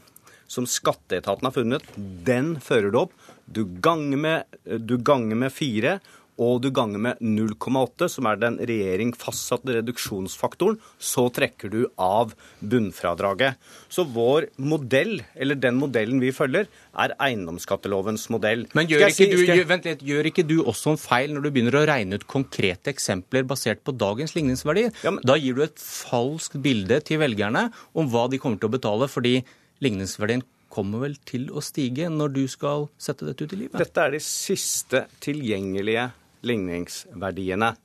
som skatteetaten har funnet, den fører du opp. Du ganger med, du ganger med fire, og du ganger med 0,8, som er den regjering fastsatte reduksjonsfaktoren, så trekker du av bunnfradraget. Så vår modell, eller den modellen vi følger, er eiendomsskattelovens modell. Men gjør ikke, du, gjør, vent litt, gjør ikke du også en feil når du begynner å regne ut konkrete eksempler basert på dagens ligningsverdier? Ja, men... Da gir du et falskt bilde til velgerne om hva de kommer til å betale, fordi ligningsverdien kommer vel til å stige når du skal sette dette ut i livet? Dette er de siste tilgjengelige ligningsverdiene.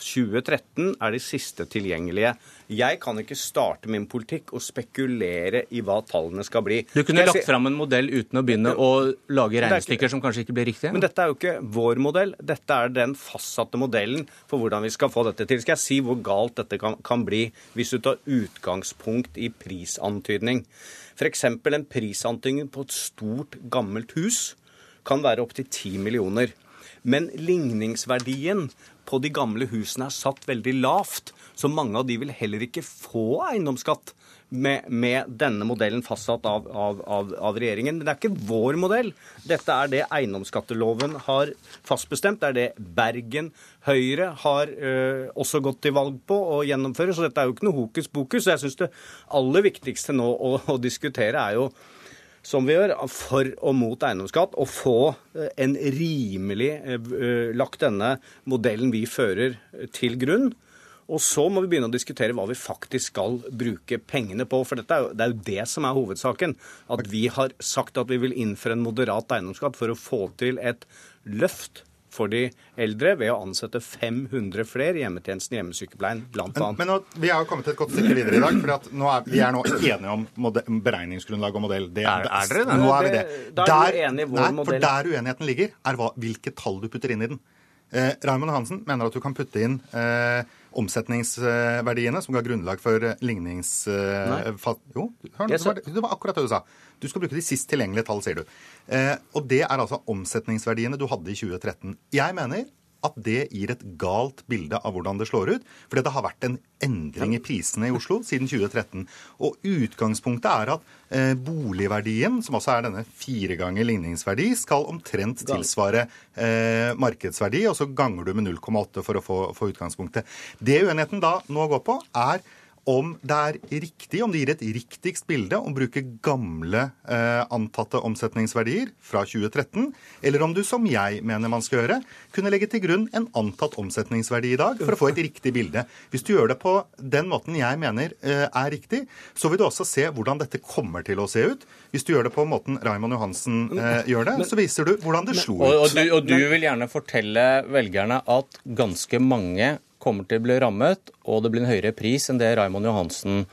2013 er de siste tilgjengelige. Jeg kan ikke starte min politikk og spekulere i hva tallene skal bli. Du kunne lagt si... fram en modell uten å begynne å lage regnestykker ikke... som kanskje ikke blir riktige? Men dette er jo ikke vår modell. Dette er den fastsatte modellen for hvordan vi skal få dette til. Skal jeg si hvor galt dette kan, kan bli hvis du tar utgangspunkt i prisantydning? F.eks. en prisantydning på et stort, gammelt hus kan være opptil 10 millioner. Men ligningsverdien på de gamle husene er satt veldig lavt, så mange av de vil heller ikke få eiendomsskatt. Med, med, denne modellen fastsatt av, av, av, av, regjeringen. Men det er ikke vår modell. Dette er det eiendomsskatteloven har fastbestemt. Det er det Bergen Høyre har øh, også gått til valg på å gjennomføre. Så dette er jo ikke noe hokus pokus. Jeg syns det aller viktigste nå å, å diskutere er jo som vi gjør, for og mot eiendomsskatt, og få eh, en rimelig eh, eh, lagt denne modellen vi fører, til grunn. Og så må vi begynne å diskutere hva vi faktisk skal bruke pengene på. For er jo, det er jo det som er hovedsaken. At vi har sagt at vi vil innføre en moderat eiendomsskatt for å få til et løft for de eldre ved å ansette 500 flere i hjemmetjenesten hjemmesykepleien, bl.a. Men, men nå, vi har kommet et godt stykke videre i dag. for nå er, Vi er nå enige om beregningsgrunnlag og modell. Det, er, er dere det? Nå er vi det. Da er vi enige i vår nei, modell. For der uenigheten ligger, er hva, hvilke tall du putter inn i den. Eh, Raymond Hansen mener at du kan putte inn eh, omsetningsverdiene som ga grunnlag for lignings... Nei. jo, hør, det, var, det var akkurat det du sa. Du skal bruke de sist tilgjengelige tall, sier du. Eh, og det er altså omsetningsverdiene du hadde i 2013. Jeg mener at det gir et galt bilde av hvordan det slår ut. Fordi det har vært en endring i prisene i Oslo siden 2013. Og utgangspunktet er at eh, boligverdien, som også er denne fire ganger ligningsverdi, skal omtrent tilsvare eh, markedsverdi, og så ganger du med 0,8 for å få, få utgangspunktet. Det uenigheten da nå går på, er om det er riktig, om det gir et riktigst bilde å bruke gamle eh, antatte omsetningsverdier fra 2013, eller om du, som jeg mener man skal gjøre, kunne legge til grunn en antatt omsetningsverdi i dag for å få et riktig bilde. Hvis du gjør det på den måten jeg mener eh, er riktig, så vil du også se hvordan dette kommer til å se ut. Hvis du gjør det på måten Raymond Johansen eh, gjør det, så viser du hvordan det slo ut. Og, og, du, og du vil gjerne fortelle velgerne at ganske mange kommer til å bli rammet, og det blir en høyere pris enn det Raimond Johansen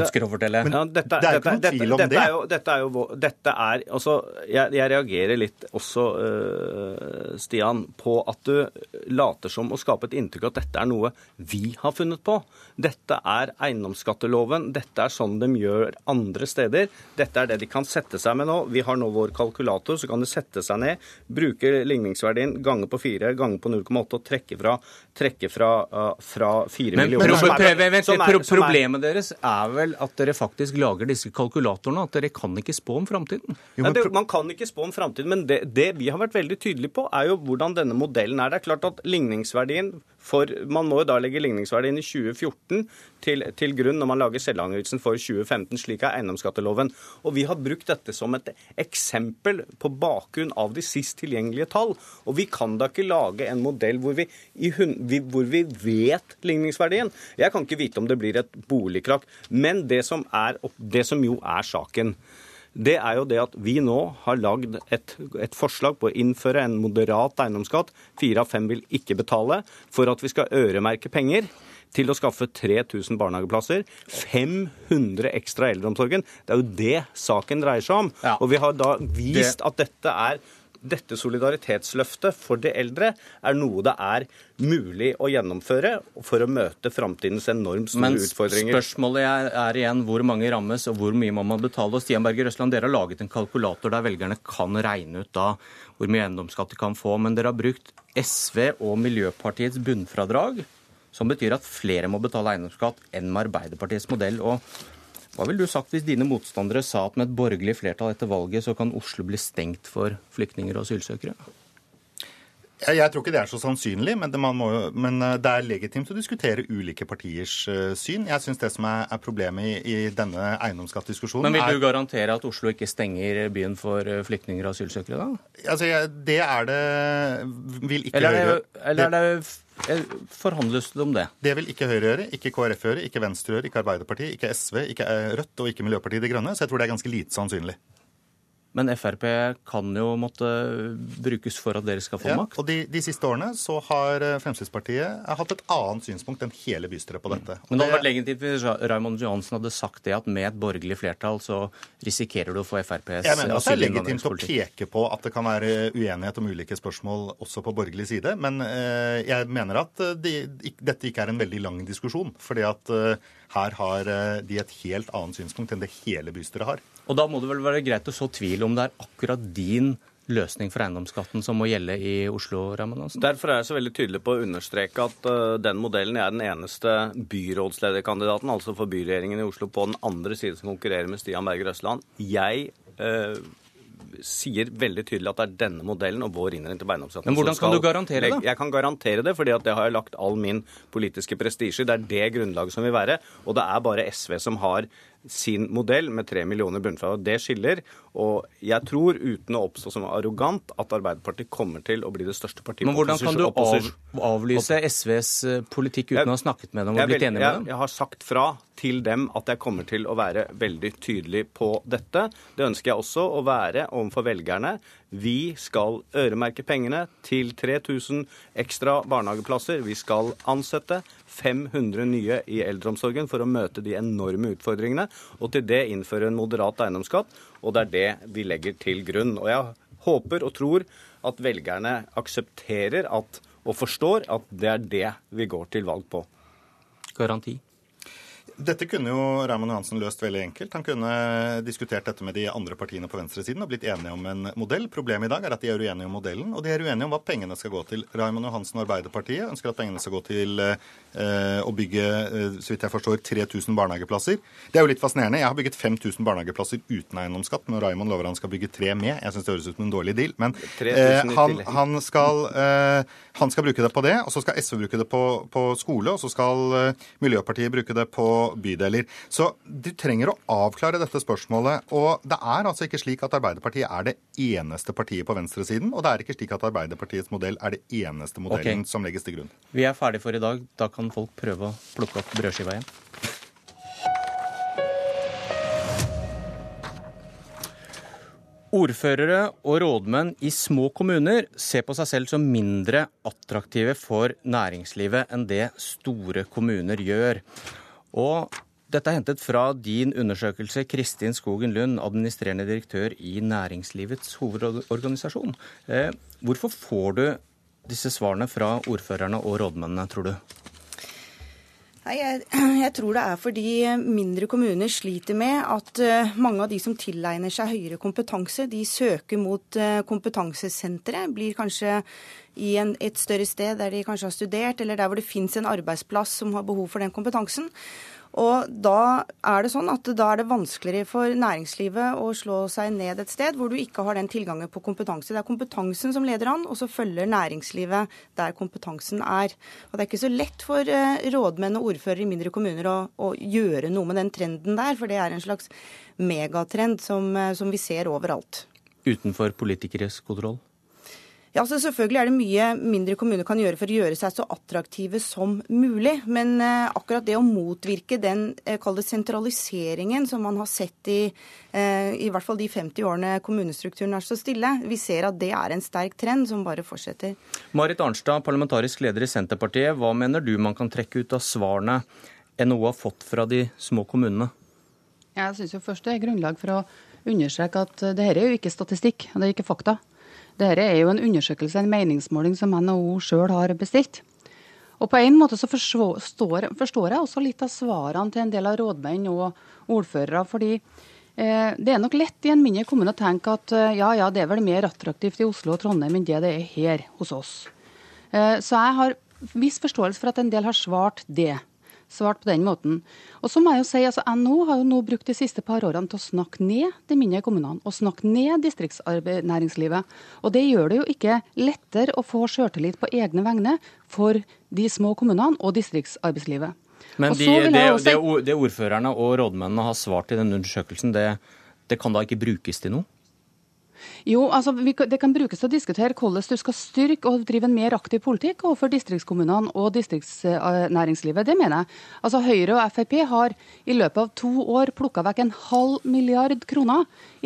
ønsker å fortelle. Ja, dette, det er ikke noen tvil om dette, det. Er jo, dette er jo dette er, også, jeg, jeg, reagerer litt også, uh, Stian, på at du later som å skape et inntrykk at dette er noe vi har funnet på. Dette er eiendomsskatteloven. Dette er sånn de gjør andre steder. Dette er det de kan sette seg med nå. Vi har nå vår kalkulator, så kan de sette seg ned, bruke ligningsverdien, gange på 4, gange på 0,8 og trekke fra, trekke fra, uh, fra 4 Men, millioner. Pro, problemet deres er vel at dere faktisk lager disse kalkulatorene, at dere kan ikke spå om framtiden? Man kan ikke spå om framtiden, men det, det, vi har vært veldig tydelige på, er jo hvordan denne modellen er. Det er klart at ligningsverdien for Man må jo da legge ligningsverdien i 2014 til, til grunn når man lager selvangivelsen for 2015. Slik er eiendomsskatteloven. Og vi har brukt dette som et eksempel på bakgrunn av de sist tilgjengelige tall. Og vi kan da ikke lage en modell hvor vi, hvor vi vet ligningsverdien. Jeg kan ikke vite om det blir et boligkrakk. Men det som, er, det som jo er saken, det er jo det at vi nå har lagd et, et, forslag på å innføre en moderat eiendomsskatt. Fire av fem vil ikke betale for at vi skal øremerke penger til å skaffe 3000 barnehageplasser. 500 ekstra i eldreomsorgen. Det er jo det saken dreier seg om. Ja. Og vi har da vist at dette er dette solidaritetsløftet for de eldre er noe det er mulig å gjennomføre for å møte framtidens enormt store Men utfordringer. Spørsmålet er, er, igjen hvor mange rammes og hvor mye må man betale. Og Stian Berger Røsland, dere har laget en kalkulator der velgerne kan regne ut da hvor mye eiendomsskatt de kan få. Men dere har brukt SV og Miljøpartiets bunnfradrag, som betyr at flere må betale eiendomsskatt enn med Arbeiderpartiets modell. og hva ville du sagt hvis dine motstandere sa at med et borgerlig flertall etter valget, så kan Oslo bli stengt for flyktninger og asylsøkere? Jeg, jeg tror ikke det er så sannsynlig, men det, må, men eh, det, er legitimt å diskutere ulike partiers uh, syn. Jeg syns det som er, er problemet i, i, denne eiendomsskattdiskusjonen Men vil du er, garantere at Oslo ikke stenger byen for eh, flyktninger og asylsøkere, da? Altså, jeg, Det er det Vil ikke eller er Høyre Eller er det Forhandles det om det? Det vil ikke Høyre gjøre, ikke KrF gjøre, ikke Venstre gjøre, ikke Arbeiderpartiet, ikke SV, ikke Rødt og ikke Miljøpartiet De Grønne. Så jeg tror det er ganske lite sannsynlig. Men Frp kan jo måtte brukes for at dere skal få ja, makt? og de, de, siste årene så har eh, Fremskrittspartiet hatt et annet synspunkt enn hele bystyret på dette. Men det hadde vært legitimt hvis Raymond Johansen hadde sagt det, at med et borgerlig flertall så risikerer du å få FrPs Jeg mener det er legitimt å peke på at det kan være uenighet om ulike spørsmål også på borgerlig side, men eh, jeg mener at eh, de, dette ikke er en veldig lang diskusjon. fordi at her har de et helt annet synspunkt enn det hele bystyret har. Og da må det vel være greit å så tvil om det er akkurat din løsning for eiendomsskatten som må gjelde i Oslo? Raman Derfor er jeg så veldig tydelig på å understreke at uh, den modellen er den eneste byrådslederkandidaten, altså for byregjeringen i Oslo, på den andre siden som konkurrerer med Stian Berger Østland. Jeg uh, sier veldig tydelig at det er denne modellen og vår innretning til eiendomsskatten Men hvordan kan skal du garantere det? Jeg kan garantere det, fordi at det har jeg lagt all min politiske prestisje. Det er det grunnlaget som vil være. Og det er bare SV som har sin modell med tre millioner bunnfradrag. Det skiller. Og jeg tror, uten å oppstå som arrogant, at Arbeiderpartiet kommer til å bli det største partiet. Men hvordan kan du av, avlyse SVs eh, politikk uten å ha snakket med dem og blitt enig med dem? Jeg, jeg har sagt fra til dem at jeg kommer til å være veldig tydelig på dette. Det ønsker jeg også å være overfor velgerne. Vi skal øremerke pengene til 3000 ekstra barnehageplasser. Vi skal ansette 500 nye i eldreomsorgen for å møte de enorme utfordringene. Og til det innføre en moderat eiendomsskatt. Og det er det vi legger til grunn. Og jeg håper og tror at velgerne aksepterer at, og forstår at det er det vi går til valg på. Garanti. Dette kunne jo Raymond Johansen løst veldig enkelt. Han kunne diskutert dette med de andre partiene på venstresiden og blitt enige om en modell. Problemet i dag er at de er uenige om modellen, og de er uenige om hva pengene skal gå til. Raymond Johansen og Arbeiderpartiet ønsker at pengene skal gå til eh, å bygge eh, så vidt jeg forstår, 3000 barnehageplasser. Det er jo litt fascinerende. Jeg har bygget 5000 barnehageplasser uten eiendomsskatt, men Raymond lover han skal bygge tre med. Jeg syns det høres ut som en dårlig deal. Men eh, han, han, skal, eh, han, skal, bruke det på det, og så skal SV bruke det på, på skole, og så skal eh, Miljøpartiet bruke det på bydeler. Så du trenger å avklare dette spørsmålet. Og det er altså ikke slik at Arbeiderpartiet er det eneste partiet på venstresiden, og det er ikke slik at Arbeiderpartiets modell er det eneste modellen okay. som legges til grunn. Vi er ferdig for i dag. Da kan folk prøve å plukke opp brødskiva igjen. Ordførere og rådmenn i små kommuner ser på seg selv som mindre attraktive for næringslivet enn det store kommuner gjør. Og dette er hentet fra din undersøkelse, Kristin Skogen Lund, administrerende direktør i Næringslivets hovedorganisasjon. Eh, hvorfor får du disse svarene fra ordførerne og rådmennene, tror du? Nei, jeg, jeg, tror det er fordi mindre kommuner sliter med at uh, mange av de som tilegner seg høyere kompetanse, de søker mot uh, kompetansesentre. Blir kanskje i en, et større sted der de kanskje har studert, eller der hvor det fins en arbeidsplass som har behov for den kompetansen. Og da er det sånn at da er det vanskeligere for næringslivet å slå seg ned et sted hvor du ikke har den tilgangen på kompetanse. Det er kompetansen som leder an, og så følger næringslivet der kompetansen er. Og det er ikke så lett for eh, rådmenn og ordførere i mindre kommuner å, å gjøre noe med den trenden der, for det er en slags megatrend som, eh, som vi ser overalt. Utenfor politikeres kontroll? Ja, så Selvfølgelig er det mye mindre kommuner kan gjøre for å gjøre seg så attraktive som mulig. Men eh, akkurat det å motvirke den eh, sentraliseringen som man har sett i eh, i hvert fall de 50 årene kommunestrukturen er så stille, vi ser at det er en sterk trend som bare fortsetter. Marit Arnstad, parlamentarisk leder i Senterpartiet. Hva mener du man kan trekke ut av svarene NHO har fått fra de små kommunene? Jeg syns først det er grunnlag for å understreke at dette er jo ikke statistikk, det er ikke fakta. Dette er jo en undersøkelse, en meningsmåling som NHO sjøl har bestilt. Og på en måte så forstår, forstår, jeg også litt av svarene til en del av rådmenn og ordførere. fordi eh, det er nok lett i en mindre kommune å tenke at eh, ja, ja, det er vel mer attraktivt i Oslo og Trondheim enn det det er her hos oss. Eh, så jeg har viss forståelse for at en del har svart det svart på den måten. Og så må jeg jo si, altså NHO har jo nå brukt de siste par årene til å snakke ned de mindre kommunene og snakke ned distriktsnæringslivet. Og det gjør det jo ikke lettere å få sjøltillit på egne vegne for de små kommunene og distriktsarbeidslivet. Men de, det, også... det, ordførerne og rådmennene har svart i denne undersøkelsen, det, det kan da ikke brukes til noe? Jo, altså Det kan brukes til å diskutere hvordan du skal styrke og drive en mer aktiv politikk overfor distriktskommunene og distriktsnæringslivet. Det mener jeg. Altså Høyre og Frp har i løpet av to år plukka vekk en halv milliard kroner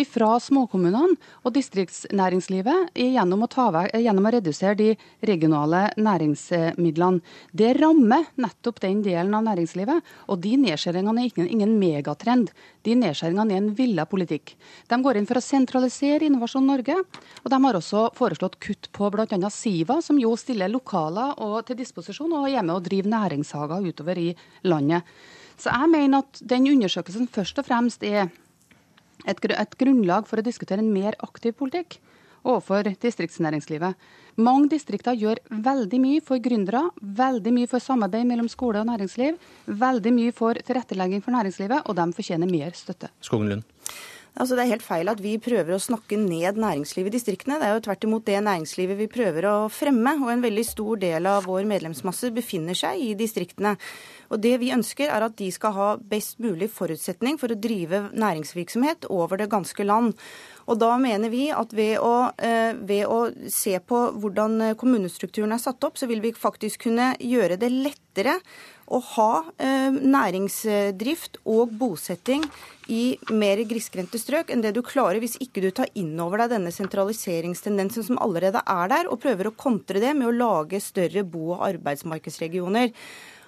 fra småkommunene og distriktsnæringslivet gjennom å, vekk, gjennom å redusere de regionale næringsmidlene. Det rammer nettopp den delen av næringslivet. Og de nedskjæringene er ingen, ingen megatrend. De nedskjæringene er en villa politikk. De går inn for å sentralisere Innovasjon Norge. Og de har også foreslått kutt på bl.a. Siva, som jo stiller lokaler til disposisjon og er med og driver næringshager utover i landet. Så jeg mener at den undersøkelsen først og fremst er et, grunnlag for å diskutere en mer aktiv politikk overfor distriktsnæringslivet. Mange distrikter gjør veldig mye for gründere, veldig mye for samarbeid mellom skole og næringsliv, veldig mye for tilrettelegging for næringslivet, og de fortjener mer støtte. Skogen Lund. Altså, det er helt feil at vi prøver å snakke ned næringslivet i distriktene. Det er jo tvert imot det næringslivet vi prøver å fremme. Og en veldig stor del av vår medlemsmasse befinner seg i distriktene. Og det vi ønsker er at de skal ha best mulig forutsetning for å drive næringsvirksomhet over det ganske land. Og da mener vi at ved å, eh, ved å, se på hvordan kommunestrukturen er satt opp, så vil vi faktisk kunne gjøre det lettere å ha eh, næringsdrift og bosetting i mer grisgrendte strøk enn det du klarer hvis ikke du tar inn over deg denne sentraliseringstendensen som allerede er der, og prøver å kontre det med å lage større bo- og arbeidsmarkedsregioner.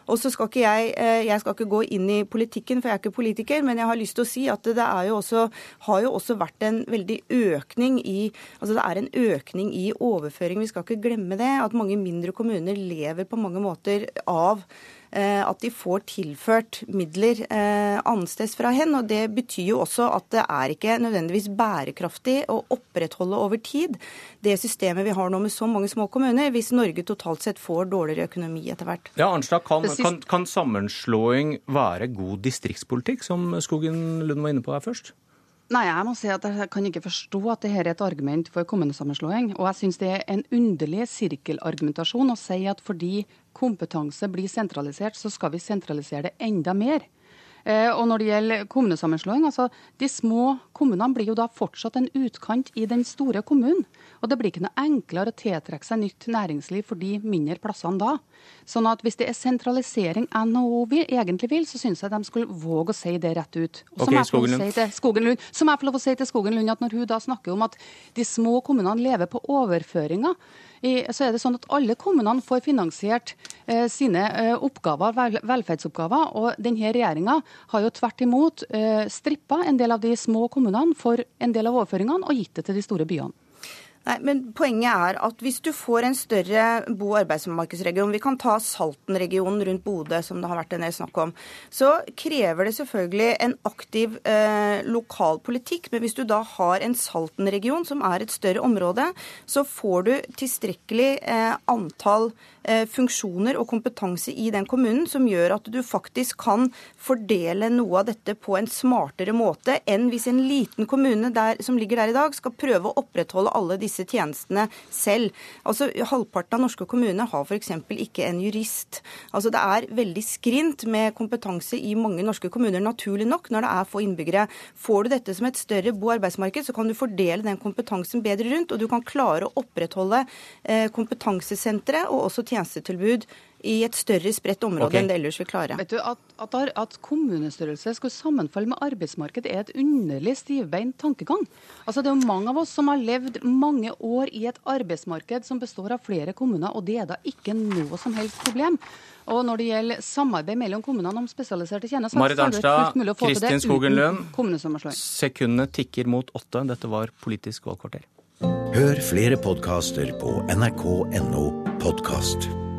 Og så skal ikke jeg, eh, jeg skal ikke gå inn i politikken, for jeg er ikke politiker, men jeg har lyst til å si at det jo også, har jo også vært en veldig økning i altså det er en økning i overføring. Vi skal ikke glemme det. At mange mindre kommuner lever på mange måter av at de får tilført midler eh, annensteds fra hen. og Det betyr jo også at det er ikke nødvendigvis bærekraftig å opprettholde over tid det systemet vi har nå med så mange små kommuner, hvis Norge totalt sett får dårligere økonomi etter hvert. Ja, Arnstad, kan, kan, kan sammenslåing være god distriktspolitikk, som Skogen Lund var inne på her først? Nei, jeg må si at jeg kan ikke forstå at dette er et argument for kommunesammenslåing. Og jeg syns det er en underlig sirkelargumentasjon å si at fordi kompetanse blir sentralisert, så skal vi sentralisere det enda mer. Eh, og når det gjelder kommunesammenslåing, altså de små kommunene blir jo da fortsatt en utkant i den store kommunen. Og det blir ikke noe enklere å tiltrekke seg nytt næringsliv for de mindre plassene da. Sånn at hvis det er sentralisering NHO vil, egentlig vil, så syns jeg de skulle våge å si det rett ut. Og okay, som, jeg får lov å si til Skogen Lund at når hun da snakker om at de små kommunene lever på overføringer, så er det sånn at alle kommunene får finansiert eh, sine eh, oppgaver, velferdsoppgaver. Og denne regjeringa har jo tvert imot eh, strippa en del av de små kommunene for en del av overføringene og gitt det til de store byene. Nei, men Poenget er at hvis du får en større bo- og arbeidsmarkedsregion, vi kan ta Salten-regionen rundt Bodø, som det har vært en del snakk om, så krever det selvfølgelig en aktiv eh, lokal politikk. Men hvis du da har en Salten-region, som er et større område, så får du tilstrekkelig eh, antall funksjoner og kompetanse i den kommunen som gjør at du faktisk kan fordele noe av dette på en smartere måte enn hvis en liten kommune der, som ligger der i dag, skal prøve å opprettholde alle disse tjenestene selv. Altså, Halvparten av norske kommuner har f.eks. ikke en jurist. Altså, Det er veldig skrint med kompetanse i mange norske kommuner, naturlig nok, når det er få innbyggere. Får du dette som et større bo- og arbeidsmarked, så kan du fordele den kompetansen bedre rundt, og du kan klare å opprettholde eh, kompetansesentre og også tjenestetilbud i et større spredt område okay. enn det ellers vil klare. Vet du, at, at, at, kommunestørrelse skulle sammenfalle med arbeidsmarked, er et underlig stivbeint tankegang. Altså, Det er jo mange av oss som har levd mange år i et arbeidsmarked som består av flere kommuner, og det er da ikke noe som helst problem. Og når det gjelder samarbeid mellom kommunene om spesialiserte tjenester, Marit Arnstad, Kristin Skogen Lund, sekundene tikker mot åtte. Dette var Politisk valgkvarter. Hør flere podkaster på nrk.no Podcast.